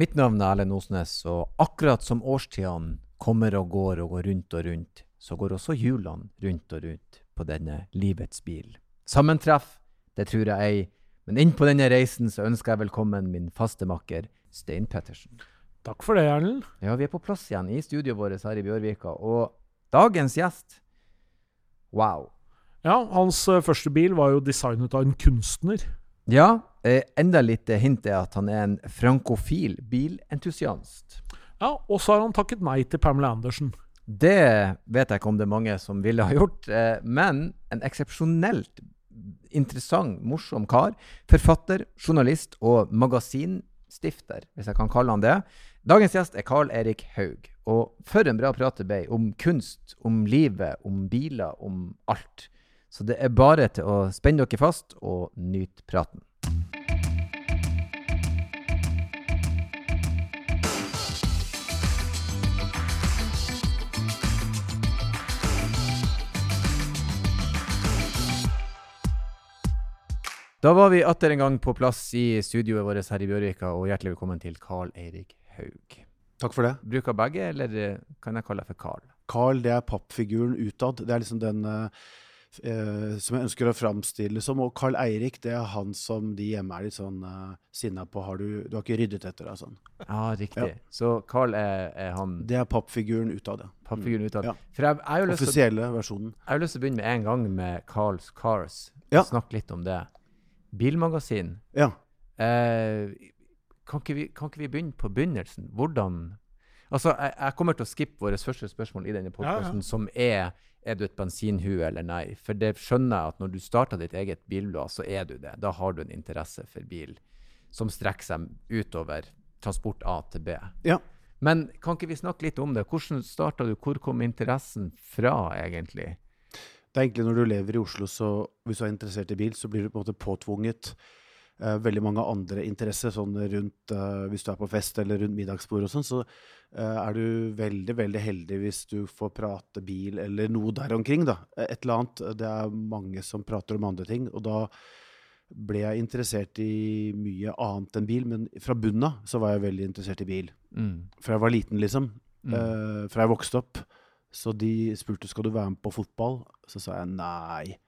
Mitt navn er Erlend Osnes, og akkurat som årstidene kommer og går og går rundt og rundt, så går også hjulene rundt og rundt på denne livets bil. Sammentreff, det tror jeg ei, men inn på denne reisen så ønsker jeg velkommen min faste makker Stein Pettersen. Takk for det, Erlend. Ja, vi er på plass igjen i studioet vårt her i Bjørvika, og dagens gjest Wow. Ja, hans eh, første bil var jo designet av en kunstner. Ja, eh, enda litt hint er at han er en frankofil bilentusiast. Ja, og så har han takket nei til Pamela Andersen. Det vet jeg ikke om det er mange som ville ha gjort, eh, men en eksepsjonelt interessant, morsom kar. Forfatter, journalist og magasinstifter, hvis jeg kan kalle han det. Dagens gjest er Carl Erik Haug. Og for en bra prat det ble om kunst, om livet, om biler, om alt. Så det er bare til å spenne dere fast og nyte praten. Da var vi atter en gang på plass i studioet vårt her i Bjørvika, og hjertelig velkommen til Carl Eirik Haug. Takk for det. Bruker begge, eller eh, kan jeg kalle deg for Carl? Carl, det er pappfiguren utad. Det er liksom den uh, uh, som jeg ønsker å framstille som. Og Carl Eirik, det er han som de hjemme er litt sånn uh, sinna på. Har du, du har ikke ryddet etter deg sånn. Ja, riktig. Ja. Så Carl er, er han Det er pappfiguren ut av det. pappfiguren ut Ja. For jeg, jeg har lyst til Offisielle versjonen. jeg har lyst til å begynne med en gang med Carls Cars. Ja. Snakke litt om det. Bilmagasin. Ja. Eh, kan, ikke vi, kan ikke vi begynne på begynnelsen? Hvordan Altså, jeg, jeg kommer til å skippe vårt første spørsmål i denne podkasten, som er er du et bensinhue eller nei? For det skjønner jeg at når du starter ditt eget bilblad, så er du det. Da har du en interesse for bil som strekker seg utover transport A til B. Ja. Men kan ikke vi snakke litt om det? Hvordan starta du? Hvor kom interessen fra, egentlig? Det er egentlig når du lever i Oslo, så hvis du er interessert i bil, så blir du på en måte påtvunget eh, veldig mange andre interesser. Sånn rundt uh, Hvis du er på fest eller rundt middagsbord og sånn, så eh, er du veldig, veldig heldig hvis du får prate bil eller noe der omkring, da. Et eller annet. Det er mange som prater om andre ting. Og da ble jeg interessert i mye annet enn bil, men fra bunnen av så var jeg veldig interessert i bil. Mm. Fra jeg var liten, liksom. Mm. Fra jeg vokste opp. Så de spurte skal du være med på fotball. Så sa jeg nei.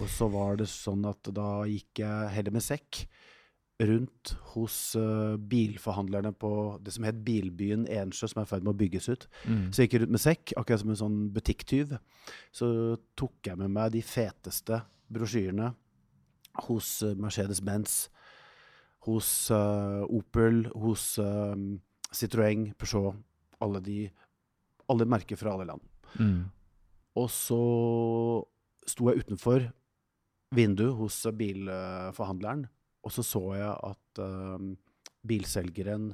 Og så var det sånn at da gikk jeg heller med sekk rundt hos uh, bilforhandlerne på det som het Bilbyen Ensjø, som er i ferd med å bygges ut. Mm. Så jeg gikk rundt med sekk, akkurat som en sånn butikktyv. Så tok jeg med meg de feteste brosjyrene hos eh, Mercedes-Benz, hos uh, Opel, hos uh, Citroën, Peugeot, alle de alle merker fra alle land. Mm. Og så sto jeg utenfor vinduet hos bilforhandleren, og så så jeg at eh, bilselgeren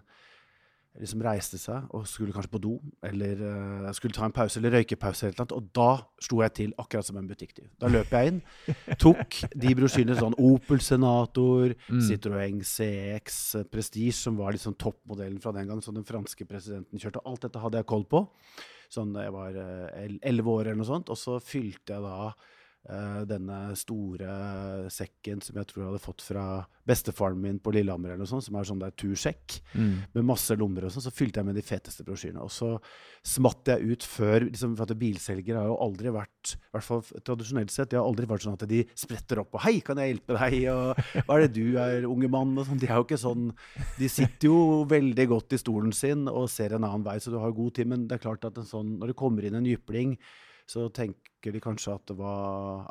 liksom reiste seg og skulle kanskje på do, eller uh, skulle ta en pause eller røykepause, eller noe, og da slo jeg til akkurat som en butikktyv. Da løp jeg inn, tok de brosjyrene sånn Opel Senator, Mm. Citroën CX Prestige, som var liksom toppmodellen fra den gang, som den franske presidenten kjørte. Alt dette hadde jeg koll på. Sånn jeg var eh, elleve år eller noe sånt. Og så fylte jeg da eh, denne store sekken som jeg tror jeg hadde fått fra bestefaren min på Lillehammer, eller noe sånt, som er sånn der tursekk Mm. med masse lommer og sånn. Så fylte jeg med de feteste brosjyrene. Og så smatt jeg ut før liksom, For at bilselgere har jo aldri vært, i hvert fall tradisjonelt sett, de har aldri vært sånn at de spretter opp og 'Hei, kan jeg hjelpe deg?' og 'Hva er det du er, unge mann?' og sånn. De er jo ikke sånn De sitter jo veldig godt i stolen sin og ser en annen vei, så du har god tid. Men det er klart at en sånn, når det kommer inn en jypling, så tenker de kanskje at hva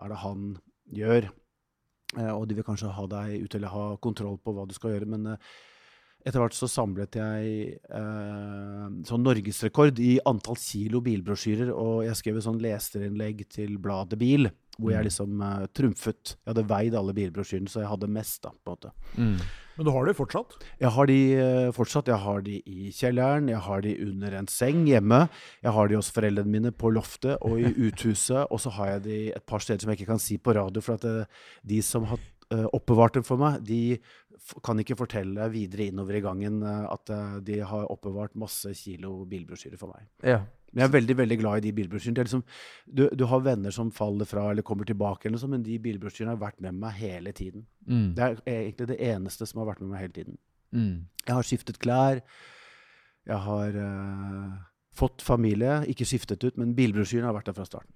er det han gjør? Eh, og de vil kanskje ha deg ut eller ha kontroll på hva du skal gjøre. Men eh, etter hvert så samlet jeg eh, sånn norgesrekord i antall kilo bilbrosjyrer, og jeg skrev et sånn leserinnlegg til bladet Bil, hvor jeg Mm. liksom eh, trumfet. Jeg hadde veid alle bilbrosjyrene, så jeg hadde mest, da, på en måte. Mm. Men du har de fortsatt? Jeg har de eh, fortsatt. Jeg har de i kjelleren, jeg har de under en seng hjemme. Jeg har de hos foreldrene mine på loftet og i uthuset. Og så har jeg de et par steder som jeg ikke kan si på radio, for at eh, de som har eh, oppbevart dem for meg, de kan ikke fortelle videre innover i gangen at de har oppbevart masse kilo bilbrosjyrer for meg. Ja. Men jeg er veldig veldig glad i de bilbrosjyrene. Liksom, du, du har venner som faller fra eller kommer tilbake, eller noe sånt, men de bilbrosjyrene har vært med meg hele tiden. Mm. Det er egentlig det eneste som har vært med meg hele tiden. Mm. Jeg har skiftet klær. Jeg har uh, fått familie. Ikke skiftet ut, men bilbrosjyrene har vært der fra starten.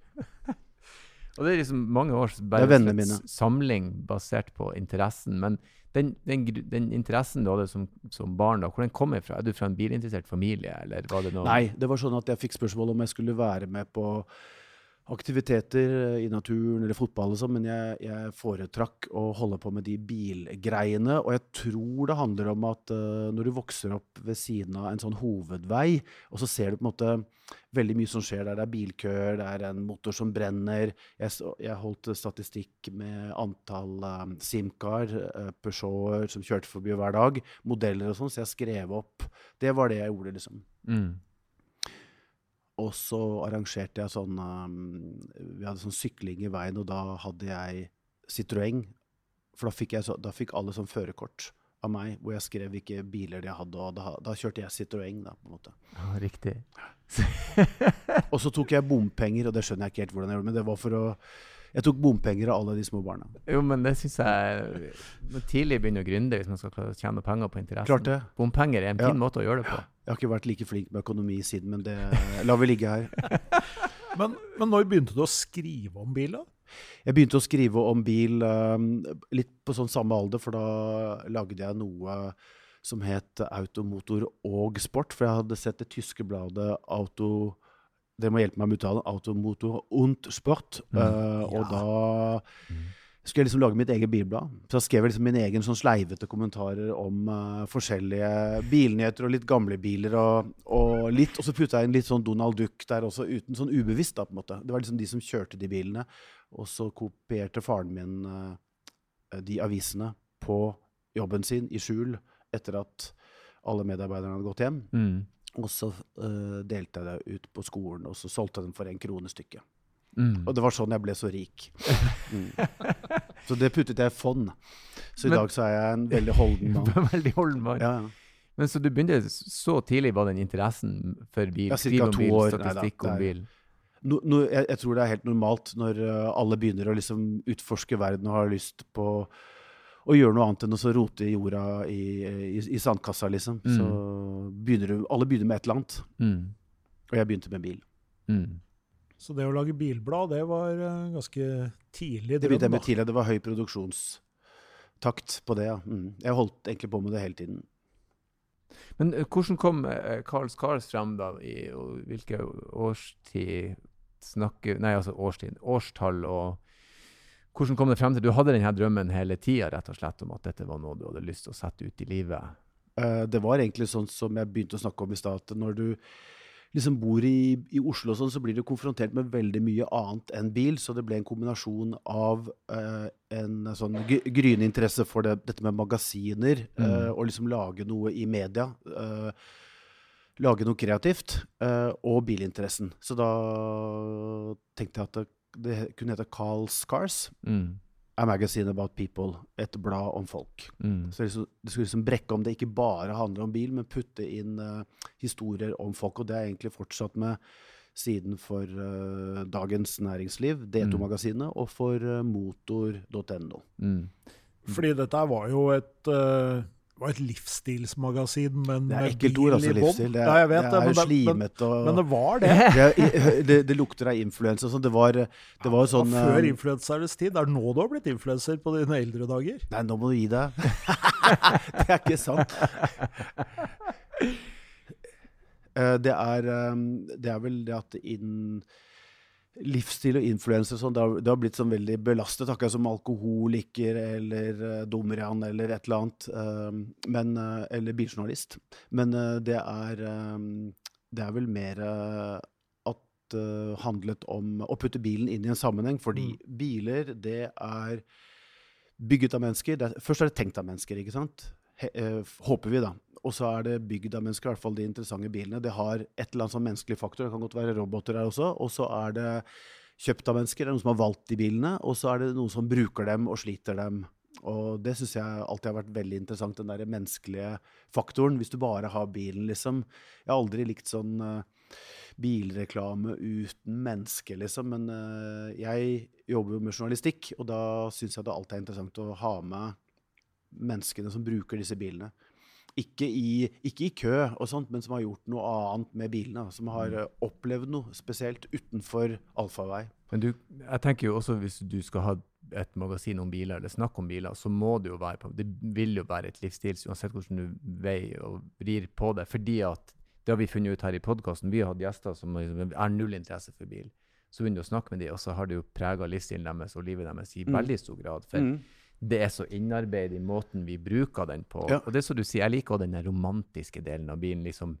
Og det er liksom mange års samling basert på interessen. Men den, den, den interessen du hadde som, som barn, da, hvor den kommer fra? Er du fra en bilinteressert familie, eller var det noe Nei, det var sånn at jeg fikk spørsmål om jeg skulle være med på aktiviteter eh, i naturen eller fotball og sånt, men jeg, jeg foretrakk å holde på med de bilgreiene. Og jeg tror det handler om at uh, når du vokser opp ved siden av en sånn hovedvei, og så ser du på en måte veldig mye som skjer der. Det er bilkøer, det er en motor som brenner. Jeg, jeg holdt statistikk med antall um, Simcar, uh, Peugeoter som kjørte forbi hver dag, modeller og sånn, så jeg skrev opp. Det var det jeg gjorde, liksom. Mm. Og så arrangerte jeg sånn um, Vi hadde sånn sykling i veien, og da hadde jeg Citroën. For da fikk, så, da fikk alle sånn førerkort av meg, hvor jeg skrev hvilke biler de hadde. Og da, da kjørte jeg Citroën, da, på en måte. Ja, riktig. Og så tok jeg bompenger, og det skjønner jeg ikke helt hvordan jeg gjorde, men det var for å Jeg tok bompenger av alle de små barna. Jo, men det syns jeg må Tidlig begynne å gründe hvis man skal tjene penger på interessen. Klart det. Bompenger er en Ja. fin måte å gjøre det på. Jeg har ikke vært like flink med økonomi siden, men det lar vi ligge her. Men, men når begynte du å skrive om bil, da? Jeg begynte å skrive om bil um, litt på sånn samme alder, for da lagde jeg noe som het Automotor og Sport. For jeg hadde sett det tyske bladet Auto Dere må hjelpe meg med uttalen. Automotor und Sport. Uh, Og da skulle jeg liksom lage mitt eget bilblad. Så da skrev jeg liksom min egen sånn sleivete kommentarer om uh, forskjellige bilnyheter og litt gamle biler. Og, og litt, og så putta jeg inn litt sånn Donald Duck der også, uten sånn ubevisst. da på en måte. Det var liksom de som kjørte de bilene. Og så kopierte faren min uh, de avisene på jobben sin i skjul etter at alle medarbeiderne hadde gått hjem. Mm. Og så uh, delte jeg det ut på skolen, og så solgte jeg dem for en krone stykket. Mm. Og det var sånn jeg ble så rik. Mm. Så det puttet jeg i fond. Så i Men- dag så er jeg en veldig holden mann. Veldig holden mann. Ja, ja. Men så du begynte så tidlig var den interessen for bil? Ja, cirka om bil, år. Statistikk om bil? No, no, jeg, jeg tror det er helt normalt når uh, alle begynner å liksom utforske verden og har lyst på å gjøre noe annet enn å så rote i jorda i, i, i sandkassa, liksom. Mm. Så begynner du Alle begynner med et eller annet. Mm. Og jeg begynte med bil. Mm. Så det å lage bilblad, det var eh, ganske tidlig Det begynte jeg med tidlig. Det var høy produksjonstakt på det, ja. Mm. Jeg holdt egentlig på med det hele tiden. Men eh, hvordan kom Karls Carls Cars frem, da? I, hvilke årstid snakker Nei, altså årstid. Årstall og Hvordan kom det frem til Du hadde denne drømmen hele tida, om at dette var noe du hadde lyst til å sette ut i livet? Eh, det var egentlig sånn som jeg begynte å snakke om i stad, når du liksom bor i, i Oslo sånn, så blir du konfrontert med veldig mye annet enn bil. Så det ble en kombinasjon av uh, en sånn gry- gryende interesse for det, dette med magasiner, Mm. uh, og liksom lage noe i media. Uh, lage noe kreativt, og bilinteressen. Så da tenkte jeg at det, kunne hete Carl Scars. Mm. A magazine about people. Et blad om folk. Mm. Så liksom, det skulle liksom brekke om det ikke bare handler om bil, men putte inn uh, historier om folk. Og det er egentlig fortsatt med siden for uh, Dagens Næringsliv, D2-magasinet, og for uh, motor.no. Mm. Fordi dette var jo et, eh, var et livsstilsmagasin, men Det er ekkelt ord, altså, livsstil. Det er, ja, det det, er jo det- men- slimet og Men det var det. det, det, det lukter av influensa sånn. Det var, det var Det sånn var før eh, influensernes tid. Det er nå du har blitt influenser på dine eldre dager. Nei, nå må du gi deg. det er ikke sant. Eh, Det er, eh, det er vel det at innen livsstil og influenser sånn, det, har- det har blitt sånn veldig belastet, akkurat som alkoholiker eller uh, Dumrian eller et eller annet, Uh, men, uh, eller biljournalist. Men eh, det er, eh, det er vel mer eh, at det handlet om å putte bilen inn i en sammenheng, fordi biler, det er bygget av mennesker. Er, først er det tenkt av mennesker, ikke sant? He, eh, håper vi, da. Og så er det bygd av mennesker, i hvert fall de interessante bilene. Det har et eller annet sånn menneskelig faktor. Det kan godt være roboter her også. Og så er det kjøpt av mennesker. Det er noen som har valgt de bilene. Og så er det noen som bruker dem og sliter dem. Og det syns jeg alltid har vært veldig interessant, den der menneskelige faktoren. Hvis du bare har bilen, liksom. Jeg har aldri likt sånn uh, bilreklame uten menneske, liksom. Men uh, jeg jobber jo med journalistikk, og da syns jeg det alltid er interessant å ha med menneskene som bruker disse bilene. Ikke i, ikke i kø og sånt, men som har gjort noe annet med bilene. Som har Mm. eh, opplevd noe spesielt utenfor allfarvei. Men du, jeg tenker jo også hvis du skal ha et magasin om biler, eller snakke om biler, så må det jo være på Det vil jo være et livsstils, uansett hvordan du veier og vrir på det. Fordi at det har vi funnet ut her i podkasten. Vi har hatt gjester som er har null interesse for bil. Så begynner du å snakke med dem, og så har det jo prega livsstilen deres og livet deres i Mm. veldig stor grad. For Mm. Det er så innarbeidet i måten vi bruker den på. Ja. Og det er som du sier, jeg liker også den romantiske delen av bilen. liksom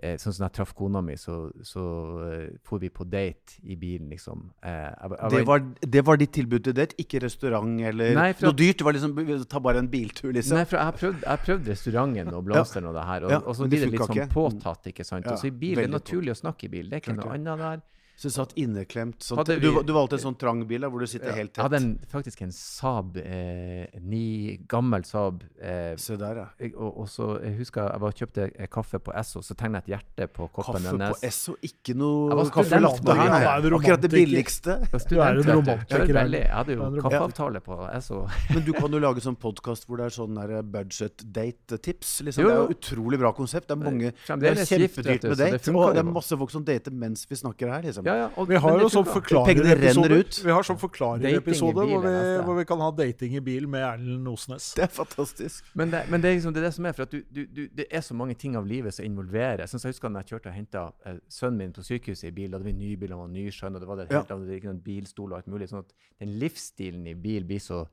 eh, Sånn som jeg traff kona mi, så, så eh, for vi på date i bilen, liksom. Eh, jeg, jeg Det var, det var ditt tilbud til date, ikke restaurant eller Nei, for noe dyrt. Det var liksom ta bare en biltur, liksom. Nei, for jeg har prøvd, jeg har prøvd restauranten og blomsteren og det her, og, Ja, og så men det blir det litt funka sånn ikke. påtatt, ikke sant. Ja, og så i bil det er veldig naturlig å snakke i bil, det er ikke noe annet der. Så du satt inneklemt. Sånn, vi, du, du valgte en sånn trang bil hvor du sitter helt Jeg tett. hadde en, faktisk en Saab, eh, ni, gammel Saab. Eh, Se der, ja. og, og så jeg husker jeg bare kjøpte eh, kaffe på Esso, så tegnet jeg et hjerte på koppen Kaffe på. Esso, ikke noe Jeg kaffe latte her. det. nei. Det Akkurat det billigste. Du er en student, romantiker. Jeg hadde jo kaffeavtale på Esso. Men du kan jo lage sånn podkast hvor det er sånn der budget date-tips. Liksom. Det er jo. jo utrolig bra konsept. Det er mange det er kjempedyrt med date. Og det er masse folk som dater mens vi snakker her, liksom. Ja, ja, og, Vi har jo sånn. Forklarerepisode ut. Vi har sånn forklarerepisode hvor, vi- hvor vi kan ha dating i bil med Erlend Osnes. Det er fantastisk. Men, det, men det, er liksom, det er det som er, for at du, du, du, det er så mange ting av livet som involverer. Jeg, jeg husker da jeg kjørte og henta eh, sønnen min på sykehuset i bil. Da hadde vi ny bil, han var nyskjønn, og det var det Ja. helt det noen bilstol og alt mulig. sånn at den livsstilen i bil blir så,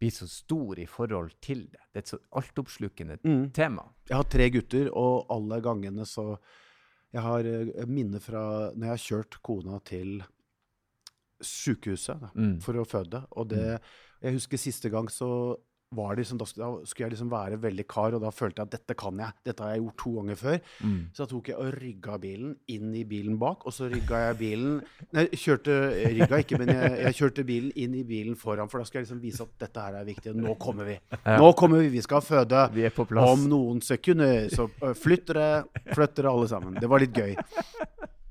blir så stor i forhold til det. Det er et så altoppslukende Mm. tema. Jeg har tre gutter, og alle gangene så Jeg har minner fra når jeg har kjørt kona til sykehuset da, Mm. for å føde. Og det Jeg husker siste gang så liksom, da skulle, da skulle jeg liksom være veldig kar, og da følte jeg at dette kan jeg. Dette har jeg gjort to ganger før. Mm. Så da tok jeg og rygga bilen inn i bilen bak, og så rygga jeg bilen Nei, kjørte rygga ikke, men jeg, jeg kjørte bilen inn i bilen foran, for da skal jeg liksom vise at dette her er viktig. Nå kommer vi. Nå kommer vi, vi skal føde. Vi er på plass. Om noen sekunder. Så øh, flytt dere, flytt dere alle sammen. Det var litt gøy.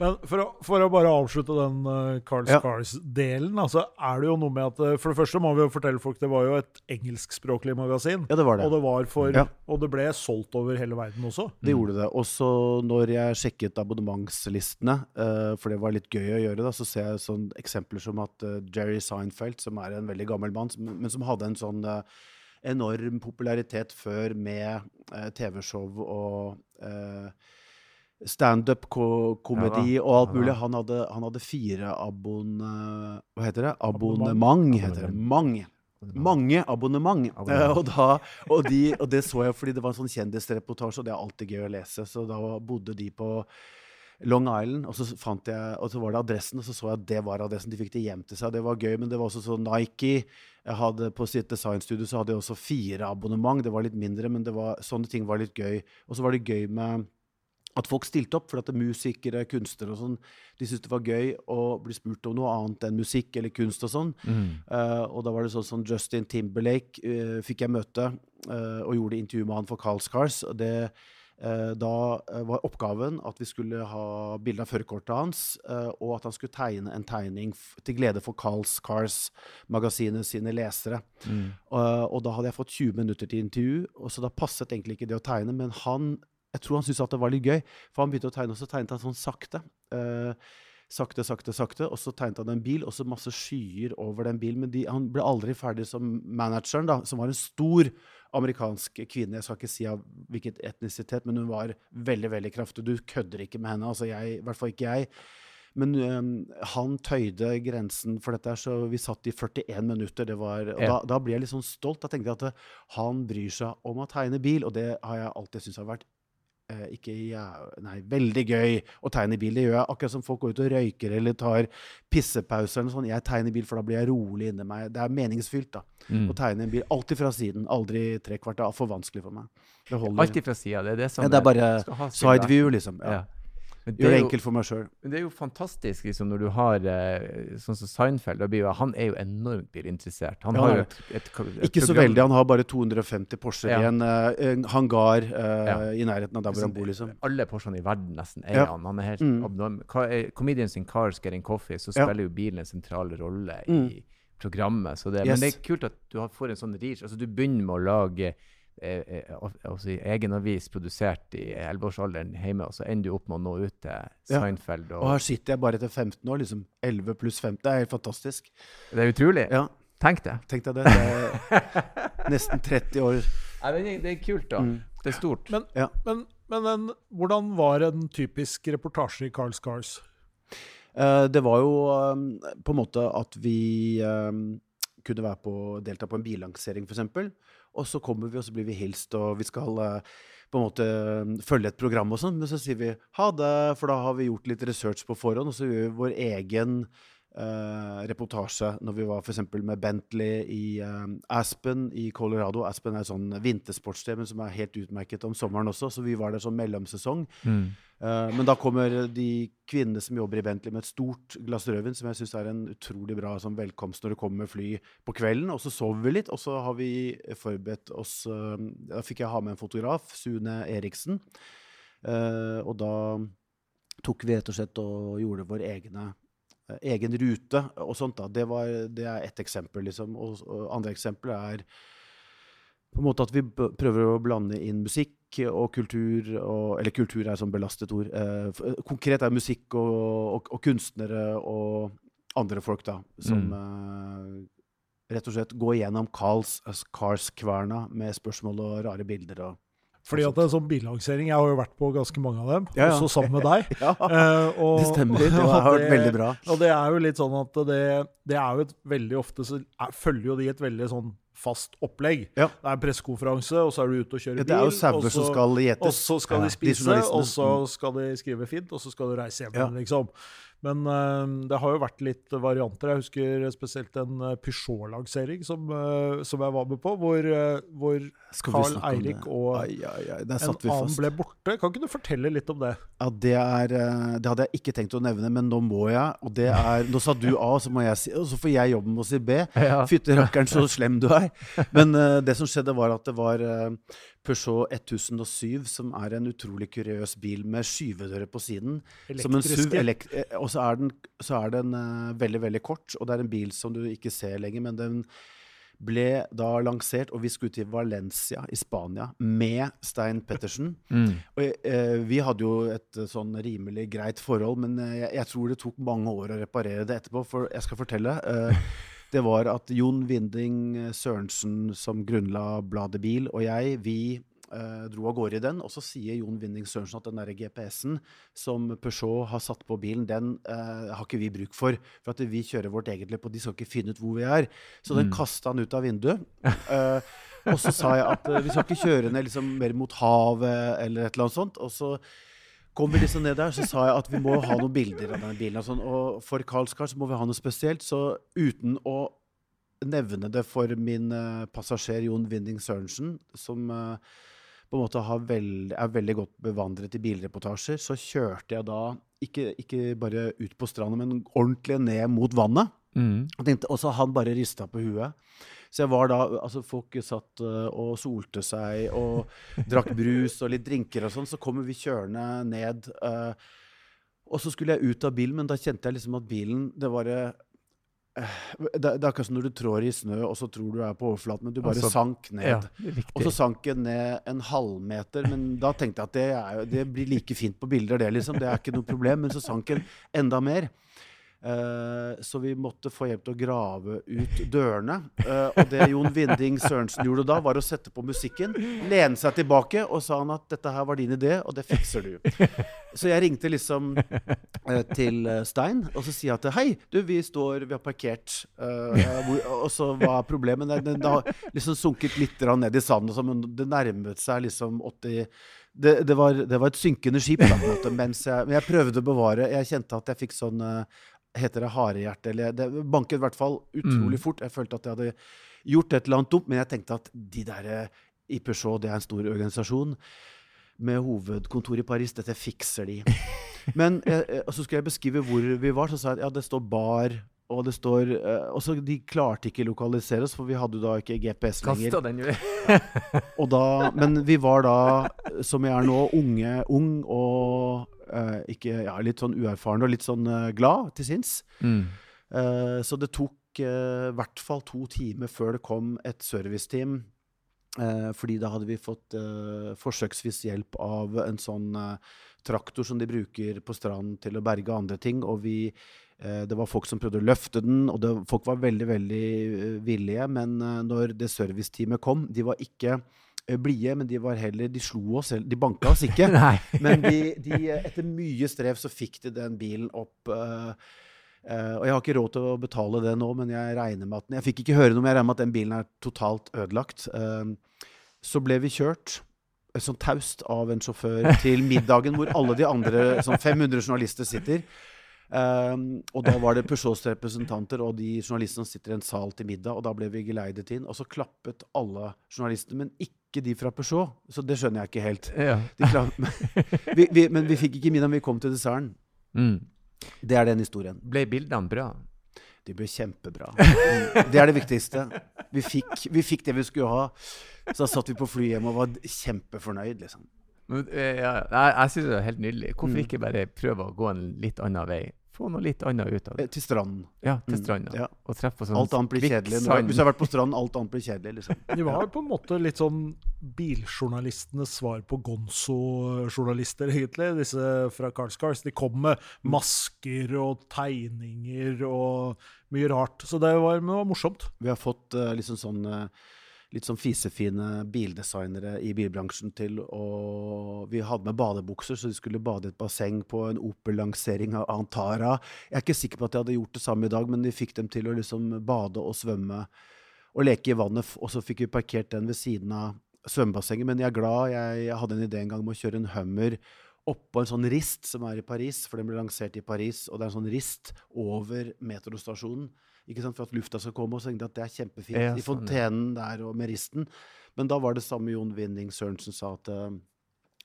Men for å, for å bare avslutte den uh, Carl Ja. Scars-delen, altså er det jo noe med at uh, For det første må vi jo fortelle folk det var jo et engelskspråklig magasin. Ja, det var det. Og det var for Ja. Og det ble solgt over hele verden også. Det gjorde det. Også når jeg sjekket abonnementslistene, uh, for det var litt gøy å gjøre, da, så ser jeg sånn eksempler som at uh, Jerry Seinfeld, som er en veldig gammel mann, som, men som hadde en sånn eh, enorm popularitet før med eh, TV-show og standup-komedi Ja og alt mulig. Han hadde, han hadde fire abonne... Hva heter det? Abonnement. Heter det. Mange. Mange abonnement. Abonnement. Eh, og, da, og, de, og det så jeg fordi det var en sånn kjendisreportasje, og det er alltid gøy å lese. Så da bodde de på Long Island, og så, fant jeg, og så var det adressen, og så så jeg at det var adressen. De fikk det hjem til seg. Det var gøy, men det var også sånn Nike jeg hadde På sitt designstudio så hadde jeg også fire abonnement. Det var litt mindre, men det var, sånne ting var litt gøy. Og så var det gøy med at folk stilte opp, for at det er musikere, kunstnere og sånn, de syntes det var gøy å bli spurt om noe annet enn musikk eller kunst og sånn. Mm. Uh, og da var det sånn som Justin Timberlake uh, fikk jeg møte uh, og gjorde intervju med han for Carl Scars. Og det, da var oppgaven at vi skulle ha bilde av førerkortet hans, og at han skulle tegne en tegning til glede for Carls Cars-magasinet sine lesere. Mm. Og da hadde jeg fått 20 minutter til intervju, og så da passet egentlig ikke det å tegne. Men han, jeg tror han syntes at det var litt gøy, for han begynte å tegne, og så tegnet han sånn sakte. Eh, sakte, sakte, sakte. Og så tegnet han en bil, og så masse skyer over den bilen. Men de, han ble aldri ferdig som manageren, da, som var en stor amerikansk kvinne. Jeg skal ikke si av hvilket etnisitet, men hun var veldig, veldig kraftig. Du kødder ikke med henne. altså jeg, I hvert fall ikke jeg. Men øhm, han tøyde grensen for dette, så vi satt i 41 minutter. Det var, og Ja. da, da ble jeg litt sånn stolt. Da tenkte jeg at eh, han bryr seg om å tegne bil, og det har jeg alltid syntes har vært eh, ikke ja, Nei, veldig gøy å tegne bil. Det gjør jeg akkurat som folk går ut og røyker eller tar pissepauser eller noe sånt. Jeg tegner bil, for da blir jeg rolig inni meg. Det er meningsfylt da, Mm. å tegne en bil. Alltid fra siden, aldri tre kvart. Det er for vanskelig for meg. Det holder. Alltid fra sida. Det er det som ja, det er bare side view, liksom. Ja. Ja. Men Gjør det jo- enkelt for meg sjøl. Det er jo fantastisk liksom, når du har eh, sånn som Seinfeld. Jo, han er jo enormt bilinteressert. Han Ja, har jo et, et, et Ikke så veldig. Han har bare 250 Porscher Ja. i en, eh, en hangar uh, Ja. i nærheten av der hvor han bor, liksom. Alle Porschene i verden nesten er Ja. han. Han er helt Mm. abnorm. Comedians in Cars Getting Coffee, så spiller jo bilen en sentral rolle Mm. i programmet. Så det, Yes. Men det er kult at du får en sånn reach. Altså, du begynner med å lage altså, i egen avis produsert i 11-årsalderen hjemme, og så ender du opp med å nå ut til Seinfeld. Og Og, her sitter jeg bare etter 15 år. liksom 11 pluss 15. Det er helt fantastisk. det er utrolig. Ja, Tenk det. tenk deg det. det er nesten 30 år. Ja, det, er, det er kult, da. Mm. Det er stort. Men, Ja. men, men en, hvordan var en typisk reportasje i Carl Scars? Uh, det var jo um, på en måte at vi um, kunne være på, delta på en billansering, f.eks. Og så kommer vi, og så blir vi hilst, og vi skal eh, på en måte eh, følge et program og sånn. Men så sier vi ha det, for da har vi gjort litt research på forhånd, og så gjør vi vår egen eh, reportasje når vi var f.eks. med Bentley i uh, Aspen i Colorado. Aspen er et sånn vintersportssted, som er helt utmerket om sommeren også, så vi var der sånn mellomsesong. Mm. Uh, men da kommer de kvinnene som jobber i Bentley med et stort glass rødvin, som jeg syns er en utrolig bra sånn, velkomst når det kommer med fly på kvelden. Og så sover vi litt, og så har vi forberedt oss Da fikk jeg ha med en fotograf, Sune Eriksen. Og da tok vi rett og slett og gjorde våre egne egen rute og sånt. da. Det, var, det er ett eksempel, liksom. Og, og andre eksempler er på en måte at vi prøver å blande inn musikk og kultur og, Eller kultur er sånn belastet ord. Eh, konkret er musikk og, og, og kunstnere og andre folk, da, som eh, rett og slett går gjennom Carls, Cars-kverna med spørsmål og rare bilder og Fordi at det er sånn billansering, Jeg har jo vært på ganske mange av dem, Ja, ja. også sammen med deg. Ja, Eh, og- det stemmer. Det har vært veldig bra. Og det er jo litt sånn at det, det er jo et veldig ofte så er, følger jo de et veldig sånn fast opplegg. Ja. Det er en pressekonferanse, og så er du ute og kjører Ja, bil. det er jo sauer som skal Og så skal de spise, og så skal de skrive fint, og så skal du reise hjem Ja. liksom. Men eh, det har jo vært litt varianter. Jeg husker spesielt en eh, Peugeot-lansering som, eh, som jeg var med på, hvor, hvor Carl Eirik og Ai, ai, ai, en annen ble borte. Kan ikke du fortelle litt om det? Ja, det, er, det hadde jeg ikke tenkt å nevne, men nå må jeg. Og det er, Nå sa du A, så må jeg si Og så får jeg jobben med å si B. Ja. Rakkeren, så slem du er. Men det som skjedde, var at det var Peugeot 1007, som er en utrolig kuriøs bil med skyvedører på siden. Som en SUV. Elektriske. elek- eh, og så er den, så er den uh, veldig, veldig kort, og det er en bil som du ikke ser lenger, men den ble da lansert, og vi skulle til Valencia i Spania med Stein Pettersen. Mm. Og eh, vi hadde jo et eh, sånn rimelig greit forhold, men eh, jeg, jeg tror det tok mange år å reparere det etterpå. For jeg skal fortelle. Eh, det var at Jon Winding eh, Sørensen, som grunnla bladet Bil, og jeg, vi eh, dro av gårde i den. Og så sier Jon Winding Sørensen at den der GPS-en som Peugeot har satt på bilen, den eh, har ikke vi bruk for. For at vi kjører vårt eget løp, og de skal ikke finne ut hvor vi er. Så den Mm. kasta han ut av vinduet. Eh, og så sa jeg at eh, vi skal ikke kjøre ned liksom, mer mot havet eller et eller annet sånt. Og så kom vi liksom ned der, så sa jeg at vi må ha noen bilder av denne bilen. Og, sånn, og for Carlscar så må vi ha noe spesielt. Så uten å nevne det for min eh, passasjer Jon Winding Sørensen, som eh, på en måte veld, er veldig godt bevandret i bilreportasjer, så kjørte jeg da ikke, ikke bare ut på stranda, men ordentlig ned mot vannet. Mm. Og tenkte- Og så han bare rista på huet. Så jeg var da, altså Folk satt øh, og solte seg og drakk brus og litt drinker og sånn. Så kommer vi kjørende ned. øh, og så skulle jeg ut av bilen, men da kjente jeg liksom at bilen Det var øh, det, det er akkurat som når du trår i snø, og så tror du er på overflaten, men du bare Altså, sank ned. Ja, Og så sank den ned en halvmeter, men da tenkte jeg at det, er, det blir like fint på bilder, det liksom. Det er ikke noe problem. Men så sank den enda mer. Eh, så vi måtte få hjelp til å grave ut dørene. Eh, og det Jon Winding Sørensen gjorde da, var å sette på musikken, lene seg tilbake og sa han at dette her var din idé, og det fikser du. Så jeg ringte liksom eh, til Stein, og så sier jeg at hei, du, vi står, vi har parkert. og så hva er problemet? Det har liksom sunket litt ned i sanden, men det nærmet seg liksom 80 det, det, var, det var et synkende skip, da, mens jeg, men jeg prøvde å bevare Jeg kjente at jeg fikk sånn eh, Heter det harehjerte? Eller det banket i hvert fall utrolig Mm. fort. Jeg følte at jeg hadde gjort et eller annet dumt, men jeg tenkte at de der eh, i Peugeot, det er en stor organisasjon med hovedkontor i Paris. Dette fikser de. Men jeg, eh, så skulle jeg beskrive hvor vi var, så sa jeg at ja, det står bar, og det står uh, Og så de klarte ikke lokalisere oss, for vi hadde da ikke GPS lenger. Den ja. Da, men vi var da, som jeg er nå, unge, ung og uh, ikke, ja, litt sånn uerfaren og litt sånn uh, glad til sinns. mm. Så det tok i hvert fall to timer før det kom et serviceteam Uh, fordi da hadde vi fått forsøksvis hjelp av en sånn traktor som de bruker på stranden til å berge andre ting. Og vi, det var folk som prøvde å løfte den, og det, folk var veldig veldig eh, villige. Men eh, når det serviceteamet kom, de var ikke eh, blide, men de var heller De slo oss, de banka oss ikke. Men de, de, etter mye strev så fikk de den bilen opp. eh, eh, og jeg har ikke råd til å betale det nå, men jeg regner med at Jeg fikk ikke høre noe, men jeg regner med at den bilen er totalt ødelagt. Eh, så ble vi kjørt eh, sånn taust av en sjåfør til middagen hvor alle de andre sånn 500 journalister sitter. Um, og da var det Peugeots representanter og de journalistene som sitter i en sal til middag. Og da ble vi geleidet inn. Og så klappet alle journalistene, men ikke de fra Peugeot. Så det skjønner jeg ikke helt. Ja. De klapp- vi, vi, men vi fikk ikke middag, vi kom til desserten. Mm. Det er den historien. Ble bildene bra? De ble kjempebra. Det er det viktigste. Vi fikk, vi fikk det vi skulle ha. Så da satt vi på flyet hjem og var kjempefornøyd, liksom. Men, eh, ja, jeg jeg syns det er helt nydelig. Hvorfor Mm. ikke bare prøve å gå en litt annen vei? Få noe litt annet ut av Eh, det. Til stranden. Ja, til Mm, ja. Og treffe på sånn Alt annet blir kjedelig. Hvis du har vært på stranden, alt annet blir kjedelig, liksom. Det var på en måte litt sånn biljournalistenes svar på Gonzo-journalister, egentlig. Disse fra Carl Scars. De kom med masker og tegninger og mye rart. Så det var, det var morsomt. Vi har fått uh, liksom sånn eh, litt sånn fisefine bildesignere i bilbransjen til å Vi hadde med badebukser, så de skulle bade i et basseng på en Opel-lansering av Antara. Jeg er ikke sikker på at de hadde gjort det samme i dag, men vi fikk dem til å liksom bade og svømme og leke i vannet. Og så fikk vi parkert den ved siden av svømmebassenget. Men jeg er glad. Jeg, jeg hadde en idé en gang om å kjøre en Hummer oppå en sånn rist som er i Paris, for den ble lansert i Paris. Og det er en sånn rist over metrostasjonen. Ikke sant, For at lufta skal komme. Og så tenkte jeg at det er kjempefint. Ja, I sånn, i fontenen der og med risten. Men da var det samme Jon Winning Sørensen sa at uh,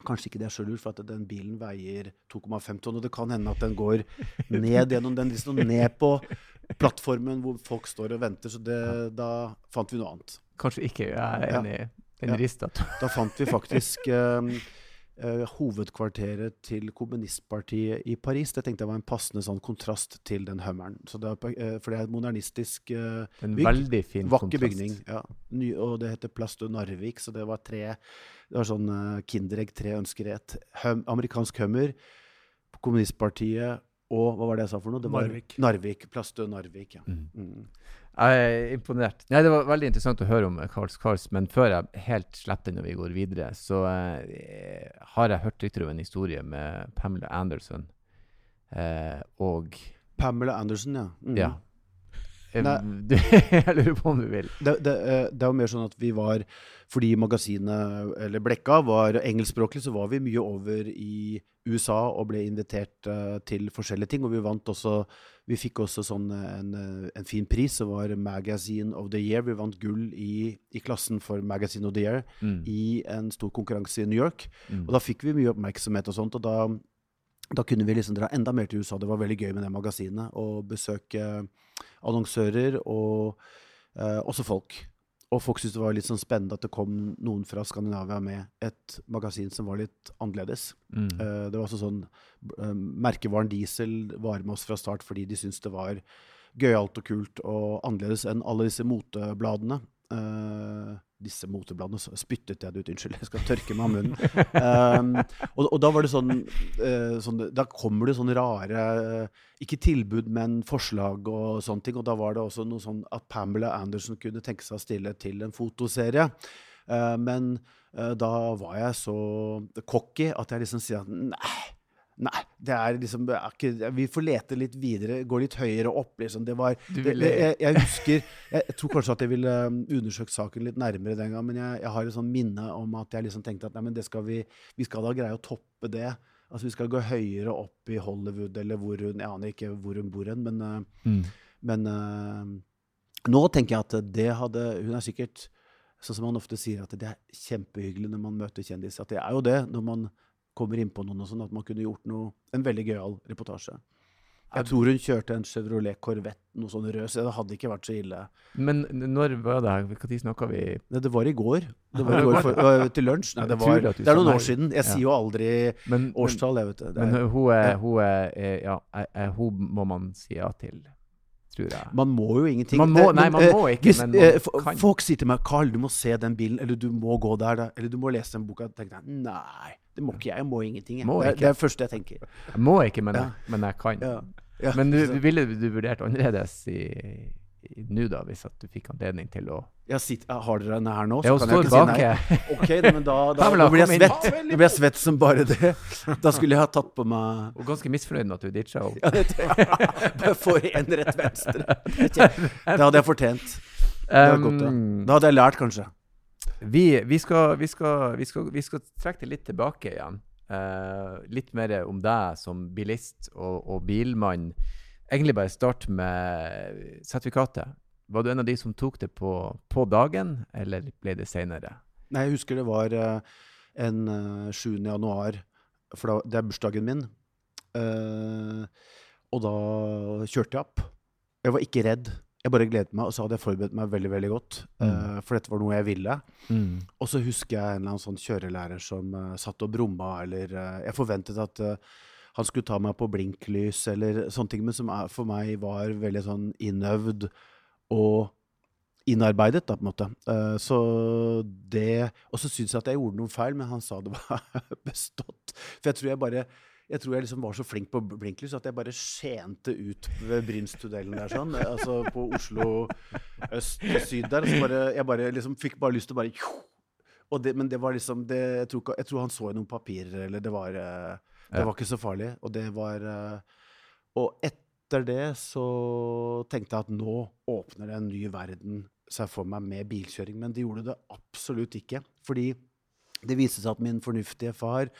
Kanskje ikke det er så lurt, for at den bilen veier 2,5 tonn. Og det kan hende at den går ned gjennom den liksom ned på plattformen hvor folk står og venter. Så det, da fant vi noe annet. Kanskje ikke. Jeg er Ja. enig. Den Ja. rista. Da fant vi faktisk eh, eh, hovedkvarteret til kommunistpartiet i Paris. Det tenkte jeg var en passende sånn kontrast til den Hummeren. Så det er, eh, for det er et modernistisk eh, En Bygg. veldig fin Vakker kontrast. bygning. ja. Ny, og det heter Plast du Narvik, så det var tre Det var sånn uh, Kinderegg, tre ønsker i ett. Hum, amerikansk hummer, kommunistpartiet og hva var det jeg sa for noe? Det var Narvik. Narvik. Plass du Narvik, ja. Mm. Mm. Jeg er imponert. Nei, Det var veldig interessant å høre om Carls Karls, men før jeg helt slipper den når vi går videre, så eh, har jeg hørt rykter om en historie med Pamela Anderson. Eh, og Pamela Anderson, ja. Mm. ja. Eh. Du, jeg lurer på om du vil. Det, det, eh, det er jo mer sånn at vi var Fordi magasinet, eller Blekka, var engelskspråklig, så var vi mye over i USA og ble invitert eh, til forskjellige ting. Og vi vant også Vi fikk også sånn eh, en, eh, en fin pris, som var Magazine of the Year. Vi vant gull i, i klassen for Magazine of the Year Mm. i en stor konkurranse i New York. Mm. Og da fikk vi mye oppmerksomhet og sånt, og da, da kunne vi liksom dra enda mer til USA. Det var veldig gøy med det magasinet, å besøke annonsører og eh, også folk. Og folk syntes det var litt sånn spennende at det kom noen fra Skandinavia med et magasin som var litt annerledes. Mm. Uh, det var også sånn uh, Merkevaren Diesel var med oss fra start fordi de syntes det var gøyalt og kult og annerledes enn alle disse motebladene. Eh, disse motebladene, spyttet jeg det ut, unnskyld, jeg skal tørke meg av munnen. Um, og, og da var det sånn, uh, sånn Da kommer det sånne rare eh, Ikke tilbud, men forslag og sånne ting. Og da var det også noe sånn at Pamela Anderson kunne tenke seg å stille til en fotoserie. Uh, men da var jeg så cocky at jeg liksom sier at nei. Nei, det er liksom det er ikke, Vi får lete litt videre, gå litt høyere opp. liksom. Det var, det, jeg, jeg husker jeg, jeg tror kanskje at jeg ville um, undersøkt saken litt nærmere den gang, men jeg, jeg har et sånn minne om at jeg liksom tenkte at nei, men det skal vi, vi skal da greie å toppe det. Altså Vi skal gå høyere opp i Hollywood, eller hvor hun Jeg aner ikke hvor hun bor hen, men, uh, Mm. men uh, nå tenker jeg at det hadde Hun er sikkert Sånn som man ofte sier, at det er kjempehyggelig når man møter kjendiser. At det er jo det når man kommer innpå noen og sånn, at man kunne gjort noe, en veldig gøyal reportasje. Jeg tror hun kjørte en Chevrolet Corvette, noe sånn rød, så det hadde ikke vært så ille. Men når var det? her? Når snakka vi? Nei, det var i går. Det var i går for, øh, til lunsj. Nei, det, var, det er noen år siden. Jeg sier jo aldri Men, men, årstall, jeg vet det. det men er, hun, er, hun er, Ja, er, er, hun må man si ja til. Man må jo ingenting. Man må- Eh, nei, man eh, må ikke, men man eh, kan. Folk sier til meg 'Carl, du må se den bilen', eller 'du må gå der', eller 'du må lese den boka'. Da tenker jeg nei, det må ikke jeg. Jeg må ingenting. Jeg. Må det, er- det er det første jeg tenker. Jeg må ikke, men, Ja. jeg, men jeg kan. Ja. Ja, Men du, du ville du vurdert annerledes i, i nå, da, hvis at du fikk anledning til å sitter, har dere henne her nå? så kan jeg ikke ikke si nei. Ok, Ok, men da, da, da blir jeg svett. Da blir jeg svett som bare det. Da skulle jeg ha tatt på meg Og ganske misfornøyd med at du ditcha henne. ja, Bare for en rett venstre. Det hadde jeg fortjent. Det gått, ja. Um, Da hadde jeg lært, kanskje. Vi, vi, skal, vi, skal, skal, vi skal trekke det litt tilbake igjen. Uh, litt mer om deg som bilist og, og bilmann. Egentlig bare start med sertifikatet. Var du en av de som tok det på, på dagen, eller ble det seinere? Nei, jeg husker det var eh, en eh, 7. januar, for det er bursdagen min. Uh, og da kjørte jeg opp. Jeg var ikke redd. Jeg bare gledet meg, og så hadde jeg forberedt meg veldig veldig godt. eh, for dette var noe jeg ville. Og så husker jeg en eller annen sånn kjørelærer som uh, satt og brumma, eller uh, Jeg forventet at han skulle ta meg på blinklys eller sånne ting, men som er, for meg var veldig sånn innøvd og innarbeidet, da, på en måte. Så det Og så syntes jeg at jeg gjorde noe feil, men han sa det var bestått. For jeg tror jeg bare jeg tror jeg liksom var så flink på blinklys at jeg bare skjente ut ved Brynstunnelen der sånn. Altså på Oslo øst og syd der. Så bare, jeg bare liksom fikk bare lyst til å bare og det, Men det var liksom det, jeg, tror jeg tror han så i noen papirer, eller det var eh, Det var ikke så farlig. Og det var eh, Og etter det så tenkte jeg at nå åpner det en ny verden seg for meg med bilkjøring. Men det gjorde det absolutt ikke. Fordi det viste seg at min fornuftige far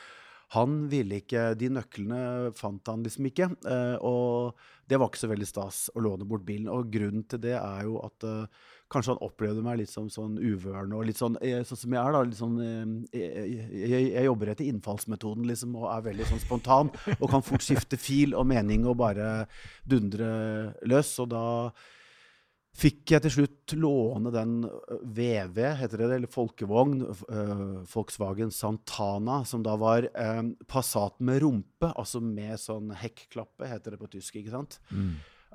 han ville ikke De nøklene fant han liksom ikke. eh, og det var ikke så veldig stas å låne bort bilen. Og grunnen til det er jo at eh, kanskje han opplevde meg litt som sånn uvørende og litt sånn eh, sånn som jeg er, da. Litt sånn jeg, jeg, jeg jobber etter innfallsmetoden, liksom, og er veldig sånn spontan. Og kan fort skifte fil og mening og bare dundre løs. Og da fikk jeg til slutt låne den VV, heter det, eller folkevogn, ø, Volkswagen Santana, som da var eh, Passat med rumpe, altså med sånn hekklappe, heter det på tysk, ikke sant?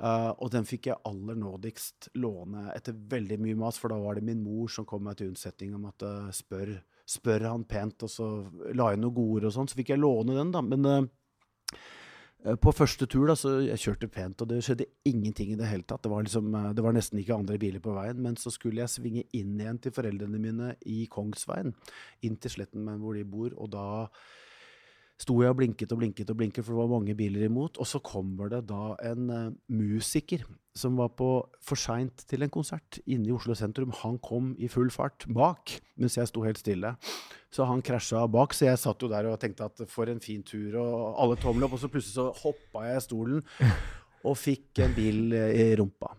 Eh, og den fikk jeg aller nådigst låne etter veldig mye mas, for da var det min mor som kom meg til unnsetning om at eh, spør, spør han pent, og så la jeg noen gode ord og sånn, så fikk jeg låne den, da. Men Eh, På første tur da, så jeg kjørte pent, og det skjedde ingenting i det hele tatt. Det var, liksom, eh, det var nesten ikke andre biler på veien. Men så skulle jeg svinge inn igjen til foreldrene mine i Kongsveien, inn til Sletten hvor de bor. Og da sto jeg og blinket og blinket og blinket, for det var mange biler imot. Og så kommer det da en uh, musiker som var på for seint til en konsert inne i Oslo sentrum. Han kom i full fart bak, mens jeg sto helt stille. Så han krasja bak, så jeg satt jo der og tenkte at for en fin tur, og alle tommel opp. Og så plutselig så hoppa jeg i stolen og fikk en bil i rumpa.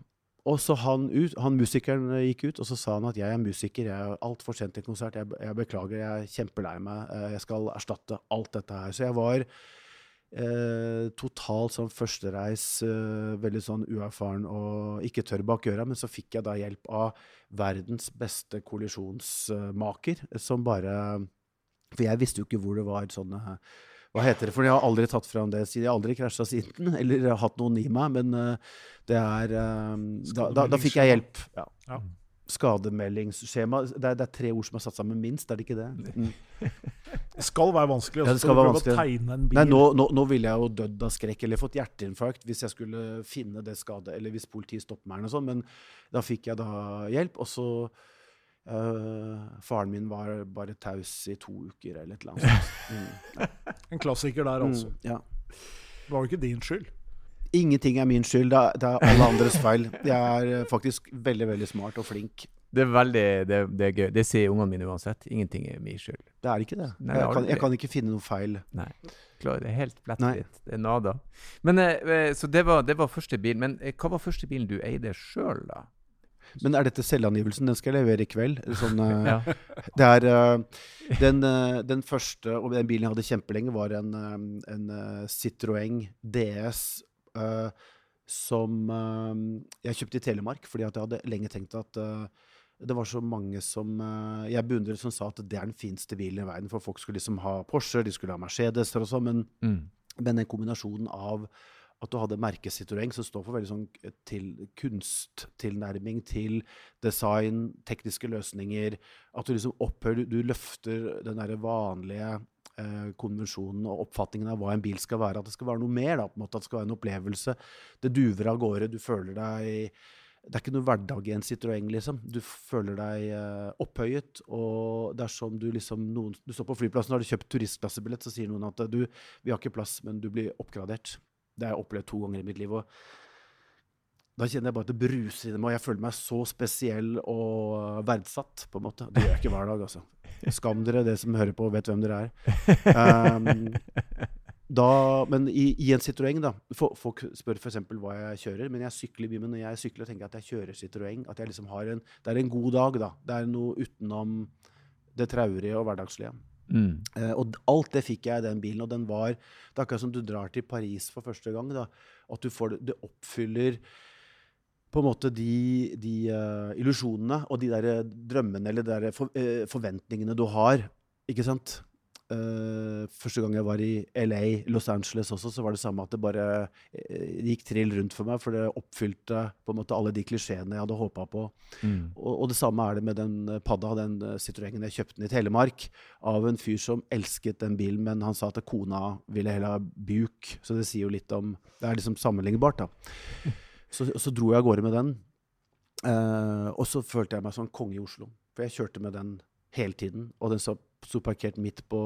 Og så han, ut, han musikeren eh, gikk ut, og så sa han at jeg er musiker, jeg er altfor sent til konsert, jeg, jeg beklager, jeg er kjempelei meg, eh, jeg skal erstatte alt dette her. Så jeg var eh, totalt sånn førstereis, eh, veldig sånn uerfaren og ikke tørr bak øra, men så fikk jeg da hjelp av verdens beste kollisjonsmaker, som bare For jeg visste jo ikke hvor det var sånne hva heter det? For jeg har aldri tatt fram det siden. Jeg har aldri krasja siden, eller hatt noen i meg. Men eh, det er eh, da, da, da fikk jeg hjelp. Ja. Ja. Skademeldingsskjema. Det er, det er tre ord som er satt sammen minst, er det ikke det? Mm. Det skal være vanskelig. Ja, det altså, skal være vanskelig. Å tegne en bil. Nei, nå, nå, nå ville jeg jo dødd av skrekk eller fått hjerteinfarkt hvis jeg skulle finne det skadet, eller hvis politiet stopper meg, eller noe sånt. Men da fikk jeg da hjelp. Og så eh, Faren min var bare taus i to uker, eller et eller annet. Mm, ja. En klassiker der, altså. Mm, ja. Det var jo ikke din skyld. Ingenting er min skyld. Det er, det er alle andres feil. Jeg er eh, faktisk veldig, veldig smart og flink. Det er veldig det, det er gøy. Det sier ungene mine uansett. Ingenting er min skyld. Det er ikke det. Nei, jeg, kan, jeg kan ikke finne noe feil. Nei. Klar, det er helt plettfritt. Det er nada. Men, eh, så det var, det var første bil. Men hva var første bilen du eide sjøl, da? Men er dette selvangivelsen? Den skal jeg levere i kveld. Sånn, eh, Ja. Det er eh, den, eh, den første, og den bilen jeg hadde kjempelenge, var en, en Citroën DS som jeg kjøpte i Telemark, fordi at jeg hadde lenge tenkt at det var så mange som jeg beundret, som sa at det er den fineste bilen i verden. For folk skulle liksom ha Porsche, de skulle ha Mercedeser og sånn. Men Mm. men den kombinasjonen av, At du hadde merket Citroën, som står for veldig sånn eh, til kunsttilnærming til design, tekniske løsninger. At du liksom opphører Du, løfter den derre vanlige eh, konvensjonen og oppfatningen av hva en bil skal være. At det skal være noe mer. da, på en måte, At det skal være en opplevelse. Det duver av gårde. Du føler deg det er ikke noe hverdag i en Citroën, liksom. Du føler deg eh, opphøyet. Og dersom du liksom noen, Du står på flyplassen og har du kjøpt turistklassebillett, så sier noen at du, vi har ikke plass, men du blir oppgradert. Det har jeg opplevd to ganger i mitt liv. og da kjenner jeg bare at det bruser inni meg, og jeg føler meg så spesiell og verdsatt. på en måte. Det gjør jeg ikke hver dag, altså. Skam dere, det som hører på, vet hvem dere er. Um, da, men i, i, en Citroën, da Folk spør f.eks. hva jeg kjører, men jeg sykler mye. Men når jeg sykler, tenker jeg at jeg kjører Citroën. At jeg liksom har en, det er en god dag, da. Det er noe utenom det traurige og hverdagslige. Uh, og alt det fikk jeg i den bilen. Og den var Det er akkurat som du drar til Paris for første gang. da, At du får det, det oppfyller på en måte de, de uh, illusjonene og de der drømmene eller de der for, uh, forventningene du har. Ikke sant? Uh, første gang jeg var i LA, Los Angeles også, så var det samme at det bare uh, gikk trill rundt for meg, for det oppfylte på en måte alle de klisjeene jeg hadde håpa på. Mm. Og, og, det samme er det med den Padda, den Citroën jeg kjøpte den i Telemark, av en fyr som elsket den bilen, men han sa at kona ville heller ha Buk. Så det sier jo litt om Det er liksom sammenlignbart, da. Så, så dro jeg av gårde med den. Uh, og så følte jeg meg som en konge i Oslo. For jeg kjørte med den hele tiden. Og den sto parkert midt på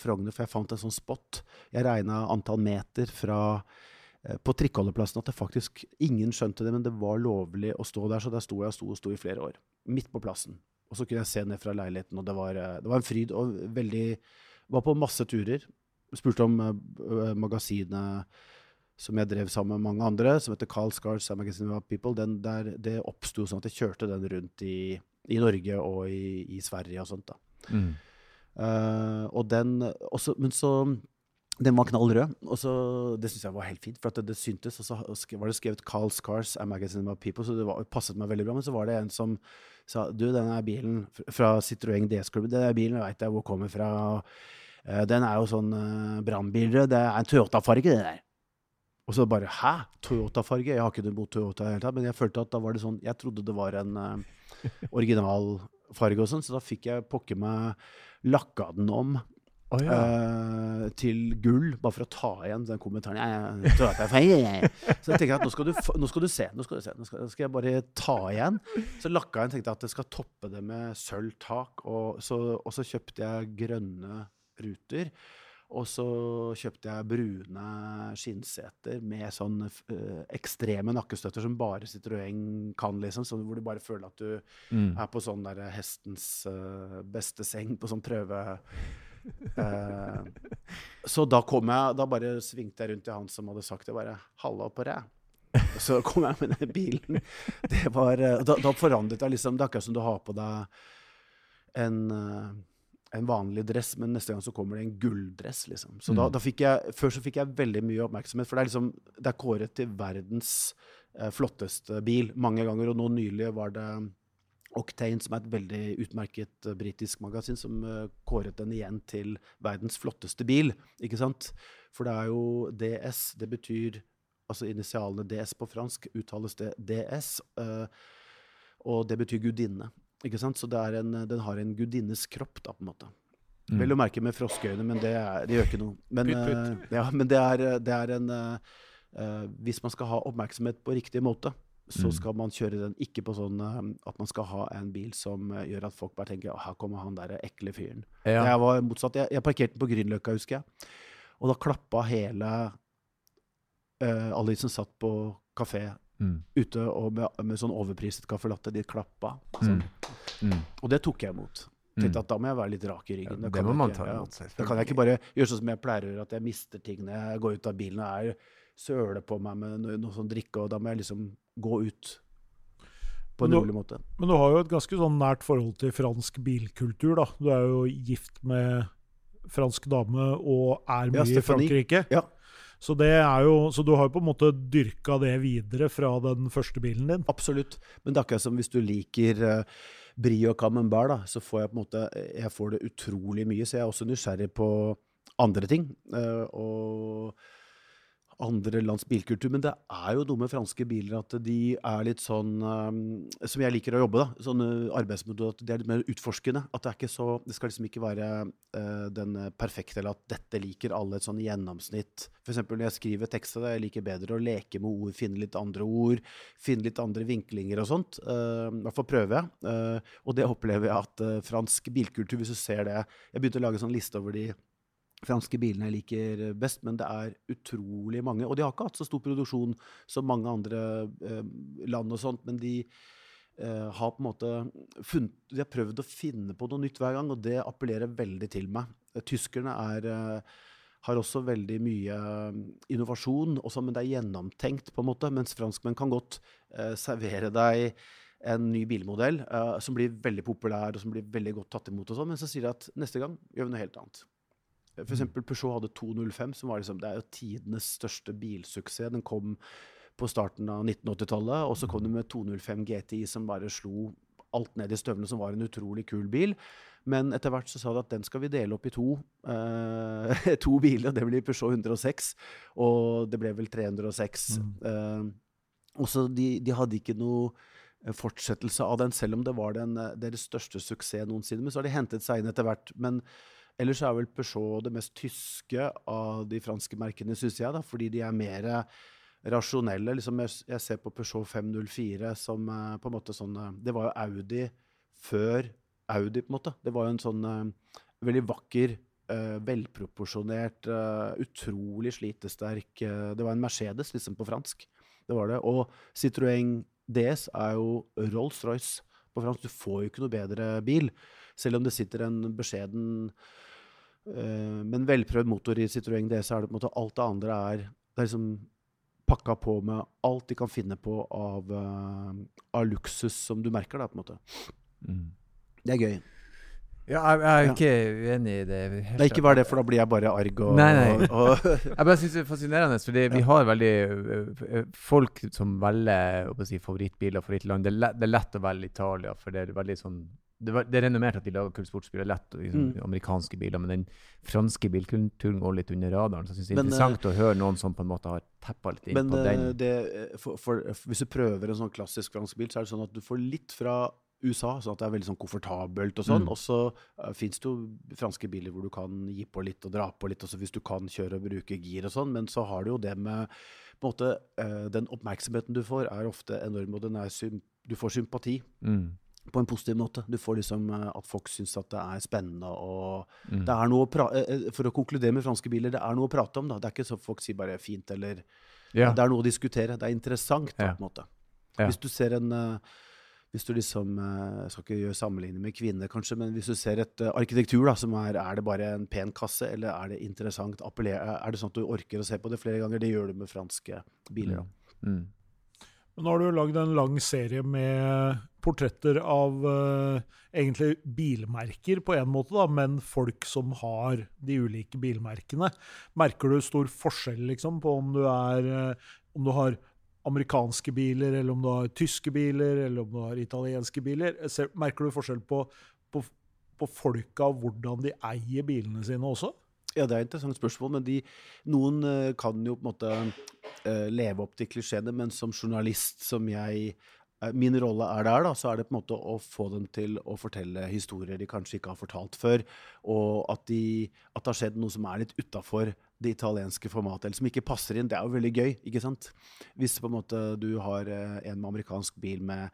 Frogner, for jeg fant en sånn spot. Jeg regna antall meter fra uh, på trikkeholdeplassen at det faktisk Ingen skjønte det, men det var lovlig å stå der. Så der sto jeg og sto og sto i flere år. Midt på plassen. Og så kunne jeg se ned fra leiligheten, og det var, uh, det var en fryd. Og veldig Var på masse turer. Spurte om magasinet som jeg drev sammen med mange andre, som heter Carl Scars Magazine of People, den der, det oppsto sånn at jeg kjørte den rundt i, i Norge og i, i, Sverige og sånt. da. Mm. Uh, og den også, Men så Den var knall rød, og så, det syns jeg var helt fint, for det, det syntes. Og så var det skrevet Carl Scars A Magazine of People, så det var, passet meg veldig bra. Men så var det en som sa du, denne bilen fra Citroën DS-klubben, denne bilen veit jeg hvor kommer fra. Uh, den er jo sånn uh, brannbil. Det er en Toyota-farge, det der. Og så bare Hæ? Toyota-farge? Jeg har ikke noe mot Toyota, i hele tatt, men jeg følte at da var det sånn Jeg trodde det var en uh, originalfarge og sånn, så da fikk jeg pokker meg lakka den om oh, ja. uh, til gull, bare for å ta igjen den kommentaren. Jeg, jeg, så jeg tenker at nå skal, du, nå skal du se. Nå skal, du se, nå skal, skal, jeg bare ta igjen. Så lakka jeg tenkte at jeg skal toppe det med sølvtak, og så, og så kjøpte jeg grønne ruter. Og så kjøpte jeg brune skinnseter med sånn uh, ekstreme nakkestøtter som bare Citroën kan, liksom. Sånn hvor du bare føler at du mm. er på sånn der hestens uh, beste seng på sånn prøve... Uh, så da kom jeg Da bare svingte jeg rundt til han som hadde sagt det, bare 'Halla på deg'. Så kom jeg med den bilen. Det var, da, da forandret jeg liksom Det er akkurat som du har på deg en en vanlig dress, men neste gang så kommer det en gulldress. liksom. Så mm. da, da, fikk jeg, Før så fikk jeg veldig mye oppmerksomhet, for det er, liksom, det er kåret til verdens eh, flotteste bil mange ganger. Og nå nylig var det Octane, som er et veldig utmerket uh, britisk magasin, som uh, kåret den igjen til verdens flotteste bil. ikke sant? For det er jo DS, det betyr Altså initialene DS på fransk uttales det DS, uh, og det betyr gudinne. Ikke sant? Så en, den har en gudinnes kropp, da, på en måte. Mm. Vel å merke med froskeøyne, men det, er, det, gjør ikke noe. Men, pytt, pytt. Uh, ja, men det, er, det er, en uh, Hvis man skal ha oppmerksomhet på riktig måte, så mm. skal man kjøre den ikke på sånn uh, at man skal ha en bil som gjør at folk bare tenker her kommer han der ekle fyren. Ja. Jeg var motsatt. Jeg, jeg parkerte den på Grünerløkka, husker jeg. Og da klappa hele alle de som satt på kafé Mm. Ute og med, med, sånn overpriset caffè latte. De klappa. Sånn. Mm. mm. Og det tok jeg imot. Tenkte mm. at Da må jeg være litt rak i ryggen. Ja, det må man ta imot ja. Da kan jeg ikke bare gjøre sånn som jeg pleier å gjøre, at jeg mister ting når jeg går ut av bilen og er søler på meg med noe, noe sånn drikke, og da må jeg liksom gå ut på en rolig måte. Men du har jo et ganske sånn nært forhold til fransk bilkultur, da. Du er jo gift med fransk dame og er mye ja, i Frankrike. Ja. Så, jo, så, du har jo på en måte dyrka det videre fra den første bilen din? Absolutt. Men det er akkurat som hvis du liker uh, Brie og Camembert, da, så får jeg på en måte jeg får det utrolig mye. Så jeg er også nysgjerrig på andre ting. Uh, og andre lands bilkultur. Men det er jo med franske biler at de er litt sånn um, Som jeg liker å jobbe, da. Sånn arbeidsmodell, arbeidsmetode. At de er litt mer utforskende. At det er ikke så Det skal liksom ikke være uh, den perfekte, eller at dette liker alle et sånn gjennomsnitt. F.eks. når jeg skriver tekster, jeg liker bedre å leke med ord, finne litt andre ord, finne litt andre vinklinger og sånt. Uh, I hvert prøver jeg. Uh, og det opplever jeg at fransk bilkultur, hvis du ser det Jeg begynte å lage sånn liste over de franske bilene jeg liker best, men det er utrolig mange. Og de har ikke hatt så stor produksjon som mange andre eh, land og sånt, men de eh, har på en måte funnet, de har prøvd å finne på noe nytt hver gang, og det appellerer veldig til meg. Tyskerne er, eh, har også veldig mye innovasjon, også, men det er gjennomtenkt, på en måte, mens franskmenn kan godt eh, servere deg en ny bilmodell som blir veldig populær og som blir veldig godt tatt imot. og sånn, Men så sier de at neste gang gjør vi noe helt annet. Eksempel Peugeot hadde 205, som var liksom, det er jo tidenes største bilsuksess. Den kom på starten av 1980-tallet, og så kom det med 205 GTI, som bare slo alt ned i støvlene, som var en utrolig kul bil. Men etter hvert så sa de at den skal vi dele opp i to. eh, to biler. Det blir Peugeot 106, og det ble vel 306. Mm. Eh, og så de, de, hadde ikke noe fortsettelse av den, selv om det var den, deres største suksess noensinne. Men så har de hentet seg inn etter hvert. men Ellers er vel Peugeot det mest tyske av de franske merkene, syns jeg, da, fordi de er mer rasjonelle. Liksom jeg, ser på Peugeot 504 som uh, på en måte sånn uh, Det var jo Audi før Audi, på en måte. Det var jo en sånn uh, veldig vakker, velproporsjonert, utrolig slitesterk Det var en Mercedes, liksom, på fransk. Det var det. Og Citroën DS er jo Rolls-Royce på fransk. Du får jo ikke noe bedre bil. Selv om det sitter en beskjeden Uh, men velprøvd motor i Citroën DS er det på en måte alt det andre er Det er liksom pakka på med alt de kan finne på av, uh, av luksus som du merker, da, på en måte. Mm. Det er gøy. Ja, jeg, jeg er ikke uenig i det. Nei, ikke vær det, for da blir jeg bare arg. Og, nei, nei. Og, og jeg bare syns det er fascinerende, for ja. vi har veldig uh, folk som velger å si, favorittbiler og favorittland. Det er, lett, det er lett å velge Italia, for det er veldig sånn det, var, det er renommert at de lager kule sportsbiler lett, liksom, mm. amerikanske biler, men den franske bilkulturen går litt under radaren. Så jeg synes det er men, interessant uh, å høre noen som på en måte har teppa litt inn men, på den. Det, for, for, hvis du prøver en sånn klassisk fransk bil, så er det sånn at du får litt fra USA, sånn at det er veldig sånn komfortabelt og sånn. Mm. Og så uh, fins det jo franske biler hvor du kan gi på litt og dra på litt, også hvis du kan kjøre og bruke gir og sånn. Men så har du jo det med på en måte, uh, Den oppmerksomheten du får, er ofte enorm, og den er du får sympati. Mm på en positiv måte. Du får liksom uh, at folk syns at det er spennende. og mm. det er noe å uh, For å konkludere med franske biler, det er noe å prate om. da. Det er ikke så folk sier bare 'fint' eller ja. Det er noe å diskutere. Det er interessant. Da, ja. på en måte. Ja. Hvis du ser en hvis du liksom Jeg skal ikke gjøre sammenligning med kvinner, kanskje, men hvis du ser et arkitektur, da, som er Er det bare en pen kasse, eller er det interessant? Er det sånn at du orker å se på det flere ganger? Det gjør du med franske biler. da. Mm. Mm. Nå har du lagd en lang serie med portretter av uh, egentlig bilmerker på en måte, da, men folk som har de ulike bilmerkene. Merker du stor forskjell liksom, på om du, er, uh, om du har amerikanske biler, eller om du har tyske biler, eller om du har italienske biler? Merker du forskjell på, på, på folka og hvordan de eier bilene sine også? Ja, det er et interessant spørsmål. men de, Noen kan jo på en måte uh, leve opp til klisjeene, men som journalist, som jeg uh, Min rolle er der, da, så er det på en måte å få dem til å fortelle historier de kanskje ikke har fortalt før. Og at, de, at det har skjedd noe som er litt utafor det italienske formatet, eller som ikke passer inn. Det er jo veldig gøy, ikke sant? Hvis på en måte du har en med amerikansk bil med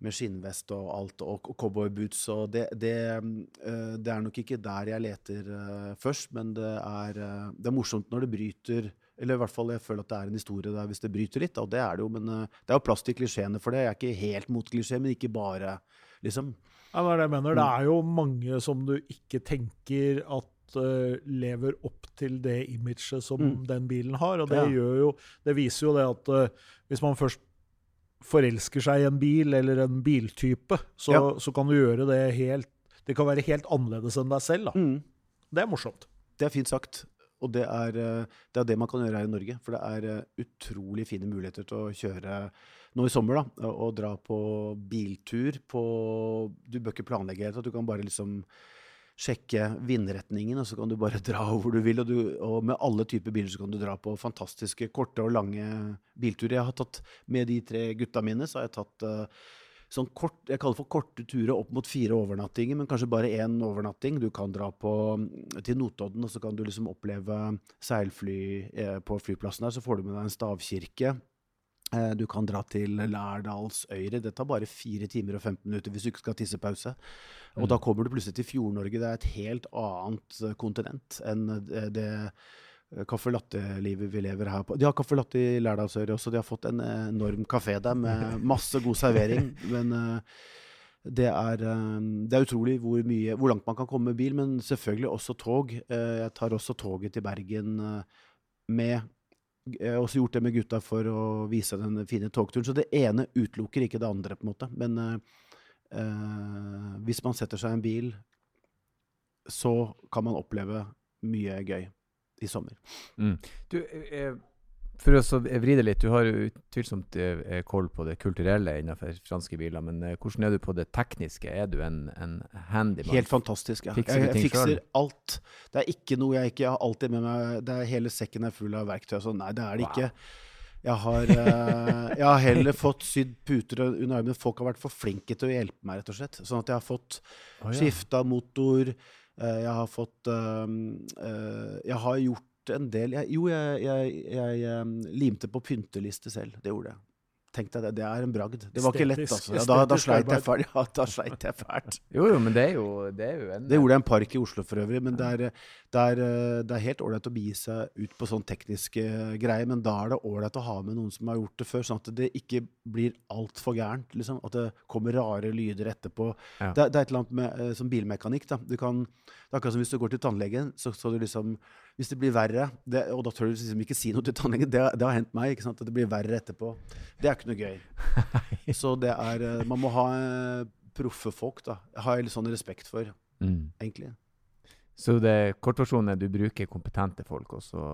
med skinnvest og alt, og, og cowboyboots. Og det, det, det, er nok ikke der jeg leter først, men det er, det er, morsomt når det bryter Eller i hvert fall jeg føler at det er en historie der hvis det bryter litt, og det er det jo. Men det er jo plass til klisjeene for det. Jeg er ikke helt mot klisjé, men ikke bare, liksom. Ja, det er det jeg mener. Det er jo mange som du ikke tenker at lever opp til det imaget som mm. den bilen har. Og det, ja. jo, det viser jo det at uh, hvis man først forelsker seg i en bil eller en biltype, så, ja. så, kan du gjøre det helt Det kan være helt annerledes enn deg selv. Mm. Det er morsomt. Det er fint sagt. Og det er, eh, det er, det man kan gjøre her i Norge. For det er eh, utrolig fine muligheter til å kjøre nå i sommer, da. Og dra på biltur på Du bør ikke planlegge helt. Du kan bare liksom sjekke vindretningen, og så kan du bare dra hvor du vil. Og, du, og med alle typer biler så kan du dra på fantastiske korte og lange bilturer. Jeg har tatt Med de tre gutta mine så har jeg tatt uh, sånn kort, jeg kaller for korte turer opp mot fire overnattinger, men kanskje bare én overnatting. Du kan dra på, til Notodden, og så kan du liksom oppleve seilfly eh, på flyplassen der. Så får du med deg en stavkirke. Eh, du kan dra til Lærdalsøyre. Det tar bare 4 timer og 15 minutter hvis du ikke skal ha tissepause. Og mm. da kommer du plutselig til Fjord-Norge. Det er et helt annet eh, kontinent enn det caffè latte-livet vi lever her på. De har caffè latte i Lærdalsøret også. De har fått en enorm kafé der med masse god servering. Men uh, det, er, uh, det er, utrolig hvor, mye, hvor, langt man kan komme med bil, men selvfølgelig også tog. Jeg tar også toget til Bergen med jeg har også gjort det med gutta for å vise den fine togturen. Så det ene utelukker ikke det andre, på en måte. Men uh, hvis man setter seg i en bil, så kan man oppleve mye gøy i sommer. Mm. Du, eh, for å vri det litt, du har utvilsomt eh, koll på det kulturelle innenfor franske biler. Men eh, hvordan er du på det tekniske? Er du en, en handyman? Helt fantastisk. ja. Fikser jeg, jeg fikser alt. Det er ikke noe jeg ikke har alltid med meg. Det er Hele sekken er full av verktøy. Så nei, det er det wow. ikke. Jeg har, jeg har, heller fått sydd puter under armen. Folk har vært for flinke til å hjelpe meg, rett og slett. Sånn at jeg har fått oh, ja. skifta motor. Uh, jeg har fått uh, Jeg har gjort en del jeg, Jo, jeg, jeg, jeg um, limte på pynteliste selv. Det gjorde jeg. Tenk deg det. Det er en bragd. Det var ikke lett, altså. Ja, da, da, sleit jeg fælt. Ja, da sleit jeg fælt. jo, jo, men det er jo, det er jo en Det gjorde jeg en park i Oslo for øvrig. Men det er, det er, det er helt ålreit å begi seg ut på sånn tekniske greier. Men da er det ålreit å ha med noen som har gjort det før, sånn at det ikke blir altfor gærent. Liksom. At det kommer rare lyder etterpå. Ja. Det, det, er et eller annet med, eh, som bilmekanikk. Da. Du kan, det er akkurat som hvis du går til tannlegen, så, så du liksom hvis det blir verre, det, og da tør du liksom ikke si noe til tannlegen, det, det, har hendt meg, ikke sant? at det blir verre etterpå. Det er ikke noe gøy. Så det er eh, Man må ha eh, proffe folk, da. Har jeg litt sånn respekt for, mm. egentlig. Så det kortversjonen er du bruker kompetente folk også?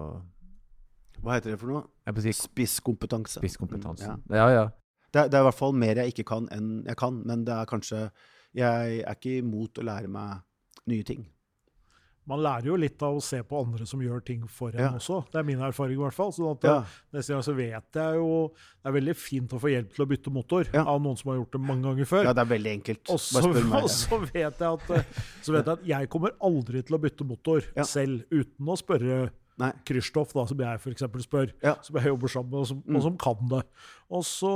Hva heter det for noe? Si, Spisskompetanse. Spisskompetanse. Mm, ja. ja, ja. Det, det, er i hvert fall mer jeg ikke kan enn jeg kan, men det er kanskje Jeg er ikke imot å lære meg nye ting man lærer jo litt av å se på andre som gjør ting for en ja. også. Det er min erfaring i hvert fall. Sånn at, ja. Eh, neste gang så vet jeg jo Det er veldig fint å få hjelp til å bytte motor ja. av noen som har gjort det mange ganger før. Ja, det er veldig enkelt. Og så, og så vet, jeg at, eh, så vet jeg at jeg kommer aldri til å bytte motor selv uten å spørre da, som jeg f.eks. spør, som jeg jobber sammen med, og som, mm. og som kan det. Og så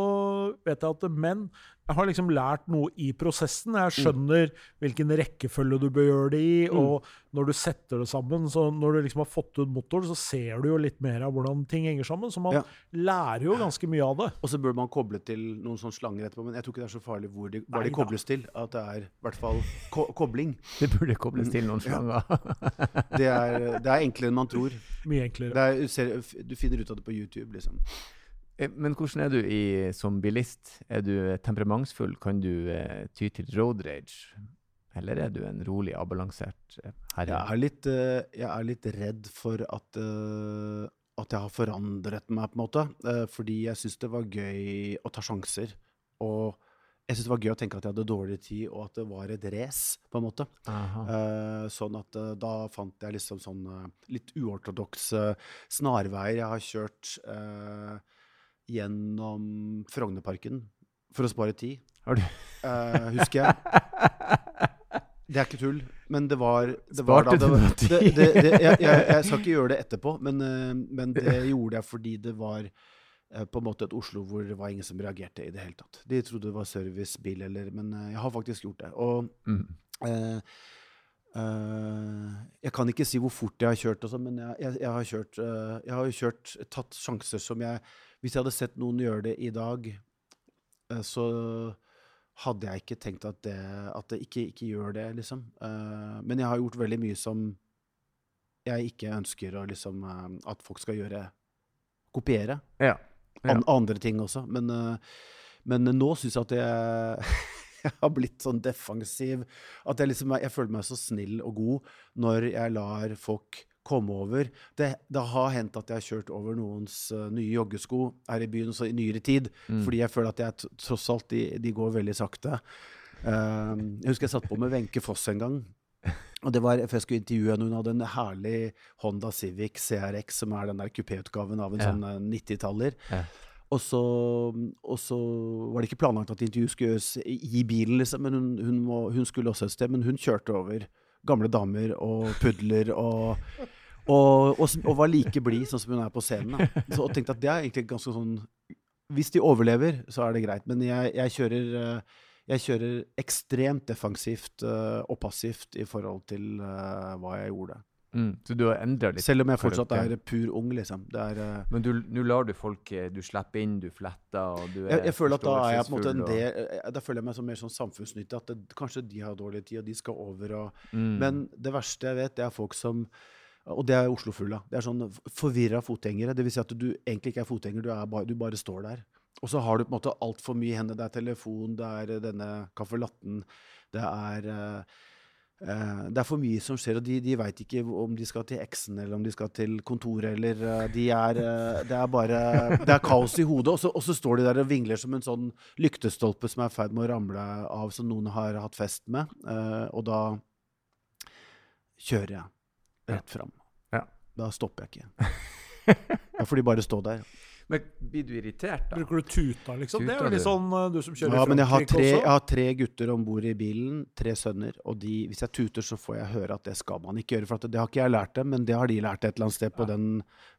vet jeg at menn jeg har liksom lært noe i prosessen. Jeg skjønner mm. hvilken rekkefølge du bør gjøre det i. Mm. Og når du setter det sammen, så når du liksom har fått ut motoren, så ser du jo litt mer av hvordan ting henger sammen. Så man ja. lærer jo ganske mye av det. Og så bør man koble til noen sånne slanger etterpå. Men jeg tror ikke det er så farlig hvor de, hva de kobles til. At det er i hvert fall ko kobling. Det burde kobles til noen slanger. Ja. Det, er, det, er, enklere enn man tror. Mye enklere. Er, du finner ut av det på YouTube, liksom. Eh, men hvordan er du i, som bilist? Er du temperamentsfull? Kan du eh, ty til road rage? Eller er du en rolig, avbalansert eh, herre? Jeg er litt, jeg er litt redd for at, at jeg har forandret meg, på en måte. Fordi jeg syns det var gøy å ta sjanser. Og jeg syns det var gøy å tenke at jeg hadde dårlig tid, og at det var et race, på en måte. sånn at da fant jeg liksom sånn litt uortodokse snarveier. Jeg har kjørt gjennom Frognerparken for å spare tid. Har du? Uh, husker jeg. Det er ikke tull, men det var, det var da det, det, det, jeg, jeg, jeg, skal ikke gjøre det etterpå, men, uh, men det gjorde jeg fordi det var uh, på en måte et Oslo hvor det var ingen som reagerte i det hele tatt. De trodde det var servicebil, eller Men jeg har faktisk gjort det. Og mm. Jeg kan ikke si hvor fort jeg har kjørt, også, men jeg, jeg har kjørt, jeg har kjørt tatt sjanser som jeg hvis jeg hadde sett noen gjøre det i dag, uh, så hadde jeg ikke tenkt at det, at det ikke, ikke, gjør det, liksom. Eh, men jeg har gjort veldig mye som jeg ikke ønsker å, liksom, eh, at folk skal gjøre Kopiere. Ja. Ja. An andre ting også. Men, men nå syns jeg at jeg, jeg har blitt sånn defensiv. At jeg, liksom, jeg føler meg så snill og god når jeg lar folk komme over. Det, det, har hendt at jeg har kjørt over noens uh, nye joggesko her i byen så i nyere tid, mm. fordi jeg føler at jeg tross alt de, de går veldig sakte. Um, jeg husker jeg satt på med Wenche Foss en gang. Og det var, for Jeg skulle intervjue noen av en herlig Honda Civic CRX, som er den der kupéutgaven av en Ja. sånn eh, 90-taller. Ja. Og så, og så var det ikke planlagt at intervjuet skulle gjøres i bilen, liksom, men hun, hun, må, hun skulle også et sted. Men hun kjørte over gamle damer og pudler og og, og, og var like blid sånn som hun er på scenen. Da. Så, og tenkte at det er egentlig ganske sånn Hvis de overlever, så er det greit. Men jeg, jeg kjører eh, jeg kjører ekstremt defensivt eh, og passivt i forhold til eh, hva jeg gjorde. Mm. Så du har endra litt? Selv om jeg fortsatt er pur ung, liksom. Det er, uh, Men nå lar du folk eh, Du slipper inn, du fletter, og du er jeg, jeg føler at da er jeg på en måte en del eh, Da føler jeg meg som mer sånn samfunnsnyttig. At det, kanskje de har dårlig tid, og de skal over. Og, mm. Men det verste jeg vet, det er folk som Og det er Oslo-fulla. Det er sånn forvirra fotgjengere. Det vil si at du egentlig ikke er fotgjenger, du, er bare, du bare står der. Og så har du på en måte altfor mye i hendene. Det er telefon, det er denne caffè latten, det er eh, det er for mye som skjer, og de, de veit ikke om de skal til eksen eller om de skal til kontoret. eller eh, de er, eh, Det er bare Det er kaos i hodet. Og så, og så står de der og vingler som en sånn lyktestolpe som er i ferd med å ramle av, som noen har hatt fest med. eh, og da kjører jeg rett fram. Ja. Da stopper jeg ikke. Da får de bare stå der. Men blir du irritert, da? Bruker du tuta, liksom? det er jo litt sånn eh, du som kjører Ja, men jeg har tre, jeg har tre gutter om bord i bilen, tre sønner. Og de, hvis jeg tuter, så får jeg høre at det skal man ikke gjøre. For at det har ikke jeg lært dem, men det har de lært et eller annet sted på Ja. den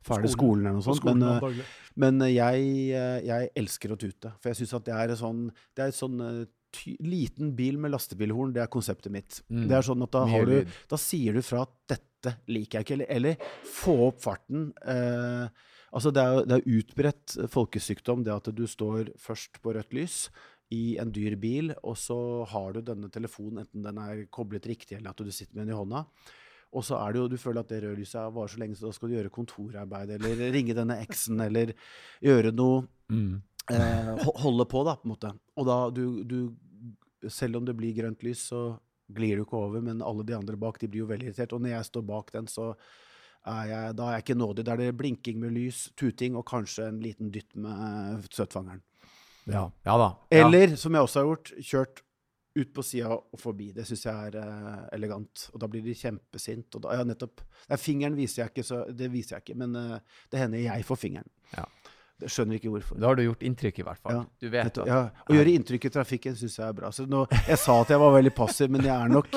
fæle Skolen. skolen eller noe sånt. skolen Men, eh, men jeg, eh, jeg elsker å tute. For jeg syns at det er et sånn, det er sånn ty liten bil med lastebilhorn. Det er konseptet mitt. Mm. Det er sånn at da, har du, da sier du fra at dette liker jeg ikke. Eller, eller få opp farten. Eh, altså det er, det er utbredt folkesykdom det at du står først på rødt lys i en dyr bil, og så har du denne telefonen, enten den er koblet riktig eller at du sitter med den i hånda. Og så er det jo, du føler at det røde lyset varer så lenge, så da skal du gjøre kontorarbeid, eller ringe denne eksen, eller gjøre noe Mm. eh, holde på, da, på en måte. Og da du, du Selv om det blir grønt lys, så glir du ikke over, men alle de andre bak de blir jo veldig irritert. Og når jeg står bak den, så er jeg, da er jeg ikke nådig. Da er det blinking med lys, tuting og kanskje en liten dytt med søtfangeren. Ja. ja da. Ja. Eller, som jeg også har gjort, kjørt ut på sida og forbi. Det syns jeg er uh, elegant. Og da blir de kjempesint. Da, ja, nettopp. Nei, fingeren viser jeg ikke, så det viser jeg ikke. Men uh, det hender jeg får fingeren. Ja. Det skjønner ikke hvorfor. Da har du gjort inntrykk, i hvert fall. Ja, Du vet Nettopp, ja. Å gjøre inntrykk i trafikken syns jeg er bra. Så nå, jeg sa at jeg var veldig passiv, men jeg er nok,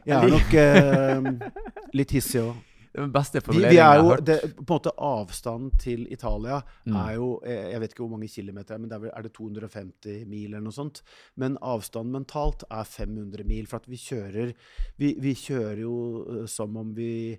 jeg er nok uh, litt hissig òg. Den beste formuleringen vi er jeg har hørt. det, på en måte Avstanden til Italia Mm. er jo Jeg vet ikke hvor mange kilometer, men det er, er det 250 mil eller noe sånt? Men avstanden mentalt er 500 mil. For at vi kjører Vi, vi kjører jo eh, som om vi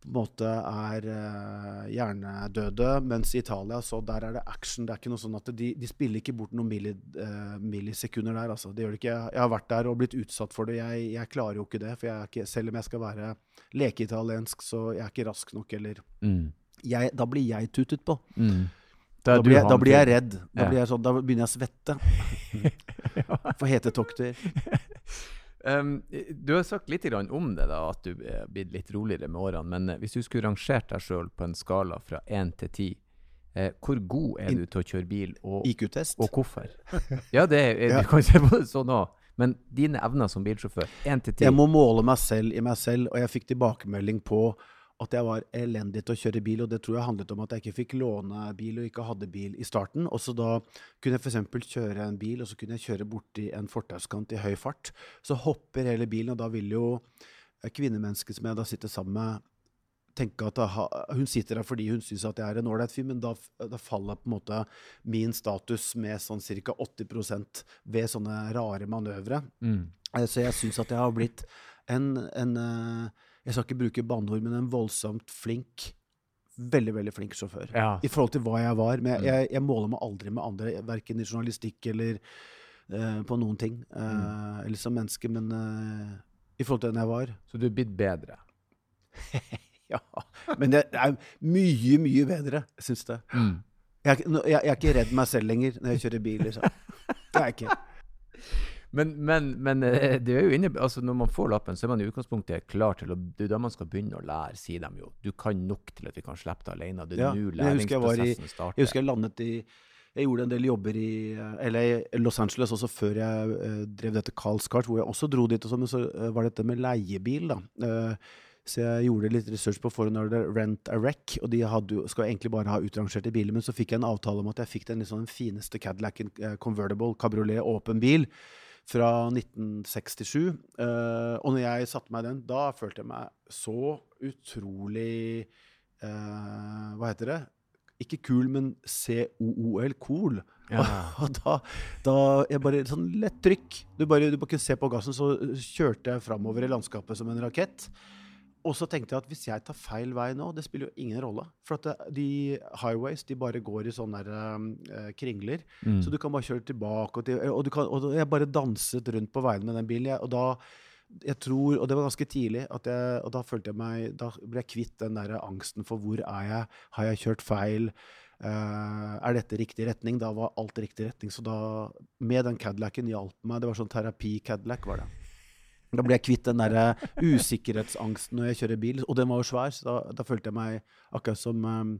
på en måte er uh, hjernedøde, mens i Italia så der er det action. Det er ikke noe sånn at de, de spiller ikke bort noen milli, uh, millisekunder der. altså. Det gjør det ikke. Jeg, har vært der og blitt utsatt for det. Jeg, jeg klarer jo ikke det. for ikke, Selv om jeg skal være lekeitaliensk, så jeg er ikke rask nok. eller... Mm. Jeg, da blir jeg tutet på. Mm. Da, blir, jeg, da blir jeg redd. Da, Ja. blir jeg sånn, da begynner jeg å svette. For hetetokter. Um, du har sagt litt om det, da, at du er blitt litt roligere med årene. Men eh, hvis du skulle rangert deg sjøl på en skala fra én til ti, eh, hvor god er du til å kjøre bil, og, IQ-test. og hvorfor? Ja, det er, Ja. du kan se på det sånn òg. Men dine evner som bilsjåfør, én til ti Jeg må måle meg selv i meg selv, og jeg fikk tilbakemelding på at jeg var elendig til å kjøre bil, og det tror jeg handlet om at jeg ikke fikk låne bil og ikke hadde bil i starten. Og så da kunne jeg f.eks. kjøre en bil, og så kunne jeg kjøre borti en fortauskant i høy fart. Så hopper hele bilen, og da vil jo kvinnemennesket som jeg da sitter sammen med, tenke at hun sitter der fordi hun syns at jeg er en ålreit fyr, men da, da faller på en måte min status med sånn ca. 80% ved sånne rare manøvre. mm. Eh, Så jeg syns at jeg har blitt en, en eh, Jeg skal ikke bruke banneord, men en voldsomt flink Veldig, veldig flink sjåfør. Ja. I forhold til hva jeg var. Men jeg, Mm. jeg, jeg måler meg aldri med andre, verken i journalistikk eller uh, på noen ting. Uh, Mm. Eller som menneske, men uh, i forhold til den jeg var. Så du er blitt bedre? Ja. Men det er mye, mye bedre, syns jeg. Mm. Jeg, jeg, jeg er ikke redd meg selv lenger når jeg kjører bil. Liksom. Det er jeg ikke. Men, men, men eh, det er jo inne, altså når man får lappen, så er man i utgangspunktet klar til å Det er da man skal begynne å lære, sier de jo. Du kan nok til at vi kan slippe det alene. Det er Ja, nå læringsprosessen jeg i- starter. Jeg husker jeg landet i jeg gjorde en del jobber i eh, LA, Los Angeles også før jeg eh, drev dette Carl's Kart, hvor jeg også dro dit. Og så, men så eh, var dette med leiebil, da. Eh, så jeg gjorde litt research på forhånd når det Rent a Wreck, og de hadde, skal egentlig bare ha utrangerte biler. Men så fikk jeg en avtale om at jeg fikk den liksom, den fineste Cadillacen eh, Convertible Cabriolet åpen bil fra 1967. Uh, og når jeg satte meg den, da følte jeg meg så utrolig uh, Hva heter det? Ikke kul, men C-O-O-L. Cool. Ja. Og da, da jeg bare Sånn lett trykk. Du bare, du bare kunne se på gassen, så kjørte jeg framover i landskapet som en rakett. Og så tenkte jeg at hvis jeg tar feil vei nå, det spiller jo ingen rolle. For at de highways de bare går i sånne der, uh, kringler. Mm. Så du kan bare kjøre tilbake. Og, til, og, du kan, og jeg bare danset rundt på veien med den bilen. Jeg, og da jeg tror, og det var ganske tidlig, at jeg, og da følte jeg meg Da ble jeg kvitt den der angsten for hvor er jeg? Har jeg kjørt feil? Uh, er dette riktig retning? Da var alt riktig retning. Så da, med den Cadillacen hjalp meg. Det var sånn terapi-Cadillac, var det. Da ble jeg kvitt den der eh, usikkerhetsangsten når jeg kjører bil. Og den var jo svær, så da, da følte jeg meg akkurat som um,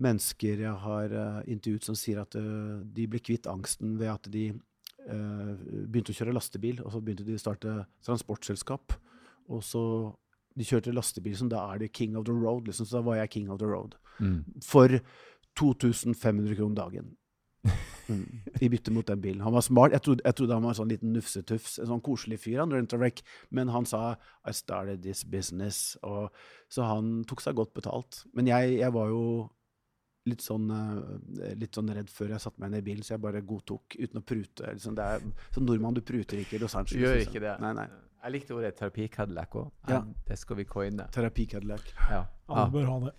mennesker jeg har uh, intervjuet som sier at uh, de ble kvitt angsten ved at de uh, begynte å kjøre lastebil, og så begynte de å starte transportselskap. Og så de kjørte lastebil, så da er det king of the road. Liksom, så da var jeg king of the road. Mm. For 2500 kroner dagen. Mm. I bytte mot den bilen. Han var smart. Jeg trodde, jeg trodde han var en sånn liten nufsetufs, en sånn koselig fyr, han rent a wreck. men han sa 'I started this business', og, så han tok seg godt betalt. Men jeg, jeg var jo litt sånn, eh, litt sånn redd før jeg satte meg ned i bilen, så jeg bare godtok uten å prute. Liksom, det er, som nordmann, du pruter ikke i Los Angeles. gjør liksom. ikke det. Nei, nei. Jeg likte ordet terapi-Cadillac òg. Ja. Det skal vi coine. Terapi-Cadillac. Ja. Alle bør ha det.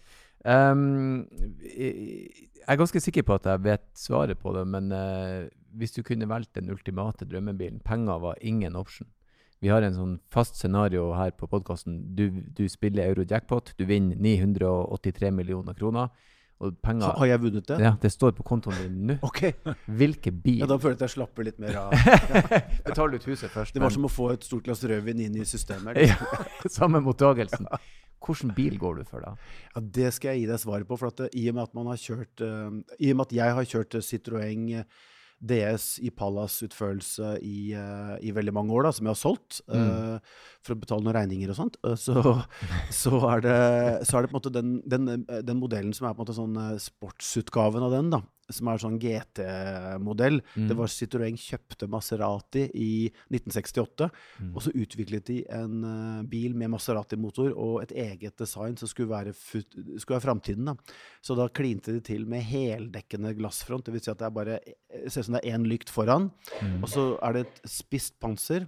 Um, jeg er ganske sikker på at jeg vet svaret på det, men uh, hvis du kunne valgt den ultimate drømmebilen Penger var ingen option. Vi har en sånn fast scenario her på podkasten. Du, du spiller euro-jackpot, du vinner 983 millioner kroner. Og penger Så har jeg vunnet det? Ja, det står på kontoen din nå. Ok. Hvilke bil? Ja, da føler jeg at jeg slapper litt mer av. Betaler ut huset først. Det var men- som å få et stort glass rødvin inn i systemet. ja, Samme mottagelsen. Hvilken bil går du for, da? Ja, Det skal jeg gi deg svaret på. for at, eh, I og med at man har kjørt uh, I og med at jeg har kjørt eh, Citroën DS i Pallas-utførelse i, uh, i veldig mange år, da, som jeg har solgt, eh, for å betale noen regninger og sånt, så, så, er det, så er det på en måte den, den, den modellen som er på en måte sånn sportsutgaven av den, da, som er sånn GT-modell. Det var Citroën kjøpte Maserati i 1968. Mm. Og så utviklet de en uh, bil med Maserati-motor og et eget design som skulle være, skulle være framtiden. Da. Så da klinte de til med heldekkende glassfront. Det vil si at det er bare det ser ut som det er én lykt foran, Mm. og så er det et spisst panser.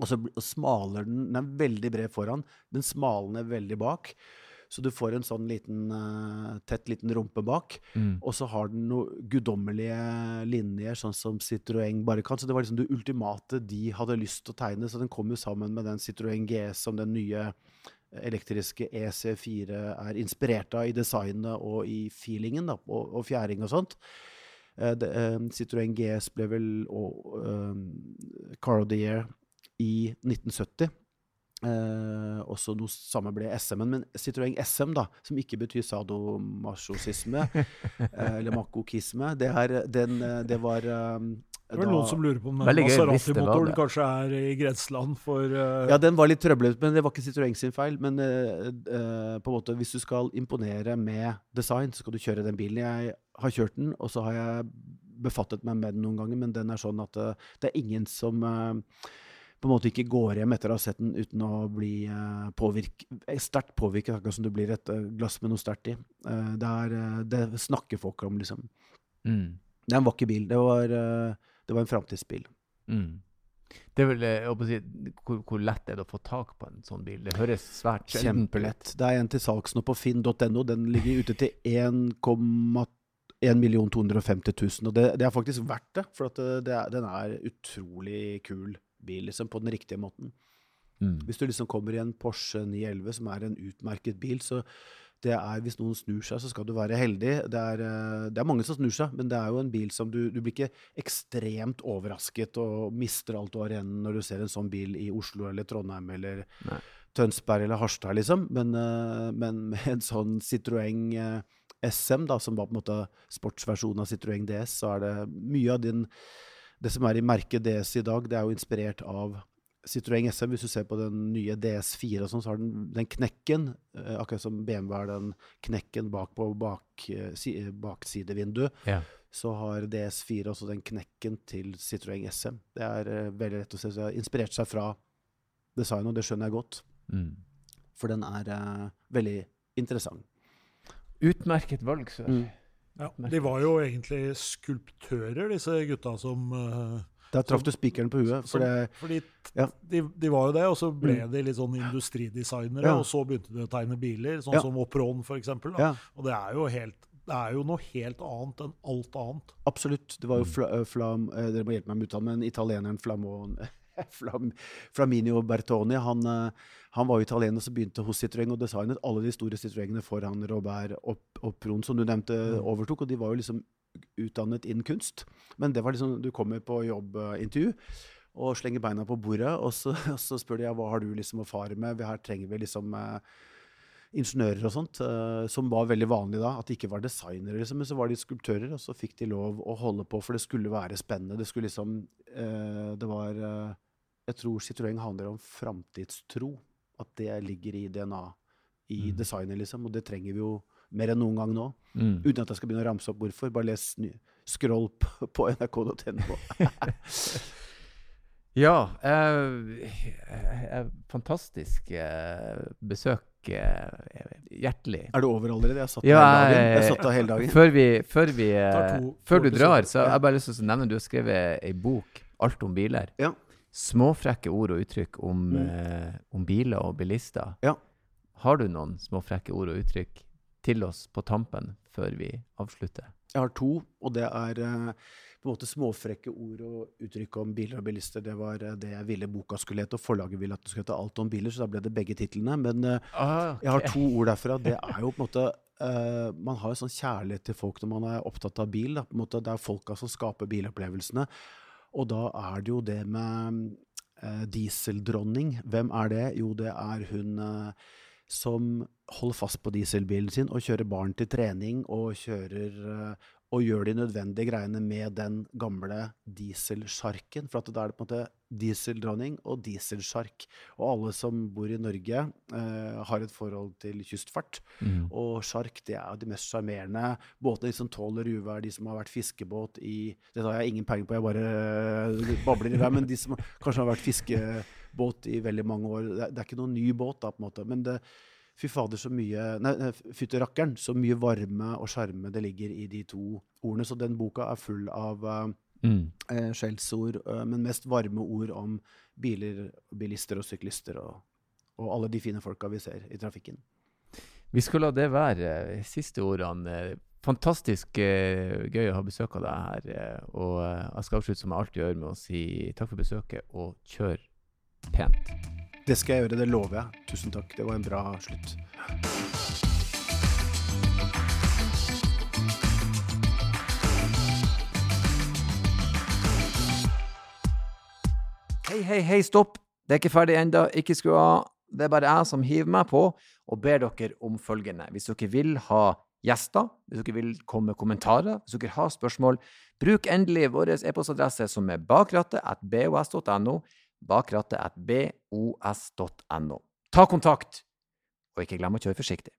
Og så og smaler den Den er veldig bred foran, den smalner veldig bak. Så du får en sånn liten, eh, tett liten rumpe bak. Mm. Og så har den noen guddommelige linjer, sånn som Citroën bare kan. Så det var liksom det ultimate de hadde lyst til å tegne. Så den kom jo sammen med den Citroën GS som den nye elektriske EC4 er inspirert av i designet og i feelingen da, og, og fjæring og sånt. Uh, det, eh, Citroën GS ble vel og, eh, Car of the Year i 1970. Eh, også noe samme ble SM-en, men Citroën SM, da, som ikke betyr sadomasochisme eh, eller makokisme, det, her, den, eh, det var eh, Det var da- noen som lurer på om Maserati-motoren kanskje er i grenseland for eh, Ja, den var litt trøblete, men det var ikke Citroën sin feil. Men eh, på en måte, hvis du skal imponere med design, så skal du kjøre den bilen. Jeg har kjørt den, og så har jeg befattet meg med den noen ganger, men den er sånn at det er ingen som eh, på en måte ikke går hjem etter å ha sett den uten å bli eh, påvirk, eh, sterkt påvirket, akkurat som du blir et eh, glass med noe sterkt i. Det, er, det snakker folk om, liksom. Mm. Det er en vakker bil. Det var, det var en framtidsbil. Mm. Det er vel, si, hvor, hvor lett er det å få tak på en sånn bil? Det høres svært. Kjempelett. Det er en til salgs nå på finn.no. Den ligger ute til 1 250 000. Og det, det er faktisk verdt det, for det, det er, den er utrolig kul bil, liksom, på den riktige måten. Mm. Hvis du liksom kommer i en Porsche 911, som er en utmerket bil, så det er, hvis noen snur seg, så skal du være heldig. Det er, eh, det er mange som snur seg, men det er jo en bil som du Du blir ikke ekstremt overrasket og mister alt du har igjen når du ser en sånn bil i Oslo eller Trondheim eller Nei. Tønsberg eller Harstad, liksom. Men, eh, men med en sånn Citroën eh, SM, da, som var på en måte sportsversjonen av Citroën DS, så er det mye av din Det som er i merket DS i dag, det er jo inspirert av Citroën SM. Hvis du ser på den nye DS4 og sånn, så har den den knekken, eh, akkurat som BMW har den knekken bak på bak, eh, si, baksidevinduet, Ja. så har DS4 også den knekken til Citroën SM. Det er eh, veldig lett å se. Så det har inspirert seg fra designet, og det skjønner jeg godt. Mm. For den er eh, veldig interessant. Utmerket valg, sør. Mm. Ja, de var jo egentlig skulptører, disse gutta som uh, Der traff du spikeren på huet. For det, Fordi Ja. de, de var jo det, og så ble Mm. de litt sånn industridesignere, Ja. og så begynte de å tegne biler, sånn som Opron eksempel. Ja, Og det er jo helt det er jo noe helt annet enn alt annet. absolutt. Det var jo fla, eh, flam, eh, Dere må hjelpe meg med uttalen, men italieneren Flamon Flam, Flaminio Bertoni han, eh, han var jo italiener som begynte hos Citroën og designet alle de store Citroëngene foran Robert og, og Pron, som du nevnte, Mm. overtok. Og de var jo liksom utdannet innen kunst. Men det var liksom, du kommer på jobbintervju og slenger beina på bordet, og så, og så spør de ja, hva har du liksom å fare med. Her trenger vi liksom eh, ingeniører og sånt, eh, som var veldig vanlig da. At de ikke var designere, liksom, men så var de skulptører, og så fikk de lov å holde på, for det skulle være spennende. Det skulle liksom uh, Det var eh, Jeg tror Citroën handler om framtidstro. At det ligger i DNA i Mm. designet, liksom. Og det trenger vi jo mer enn noen gang nå. Mm. Uten at jeg skal begynne å ramse opp hvorfor. Bare les ny, scroll på, nrk.no. Ja. Eh, eh, fantastisk eh, besøk. Eh, hjertelig. Er du over allerede? Jeg satt Ja, der hele dagen. Jeg jeg- satt der hele dagen. Før vi, før, vi, to- før du drar, så har jeg bare lyst til å nevne du har skrevet ei bok, 'Alt om biler'. Ja. Småfrekke ord og uttrykk om, Mm. eh, om biler og bilister. Ja. Har du noen småfrekke ord og uttrykk til oss på tampen før vi avslutter? Jeg har to, og det er eh, på en måte småfrekke ord og uttrykk om biler og bilister. Det var eh, det jeg ville boka skulle hete, og forlaget ville at det skulle hete Alt om biler, så da ble det begge titlene. Men eh, Ah, jeg har to ord derfra. Det er jo på en måte Man har jo sånn kjærlighet til folk når man er opptatt av bil. Da. Det er folka som skaper bilopplevelsene. Og da er det jo det med eh, dieseldronning. Hvem er det? Jo, det er hun eh, som holder fast på dieselbilen sin og kjører barn til trening og kjører eh, og gjør de nødvendige greiene med den gamle dieselsjarken. For at da er det på en måte dieseldronning og dieselsjark. Og alle som bor i Norge, eh, har et forhold til kystfart. Mm. Og sjark det er jo de mest sjarmerende båtene, de som tåler uvær, de som har vært fiskebåt i Dette har jeg ingen peiling på, jeg bare eh, babler i vei. Men de som kanskje har vært fiskebåt i veldig mange år. Det er, det er ikke noen ny båt, da, på en måte. Men det, fy fader, så mye Nei, fytterakkeren, så mye varme og sjarme det ligger i de to ordene. Så den boka er full av eh, Mm. eh, skjellsord, eh, men mest varme ord om biler, bilister og syklister og, og alle de fine folka vi ser i trafikken. Vi skal la det være eh, siste ordene. Eh, Fantastisk eh, gøy å ha besøk av deg her. eh, og eh, jeg skal avslutte som jeg alltid gjør, med å si takk for besøket, og kjør pent. Det skal jeg gjøre, det lover jeg. Tusen takk. Det var en bra slutt. Hei, hei, hei, stopp! Det er ikke ferdig ennå. Ikke skru av. Det er bare jeg som hiver meg på og ber dere om følgende. Hvis dere vil ha gjester, hvis dere vil komme med kommentarer, hvis dere har spørsmål, bruk endelig vår e-postadresse som er bakrattet.bos.no. bos.no. Ta kontakt, og ikke glem å kjøre forsiktig.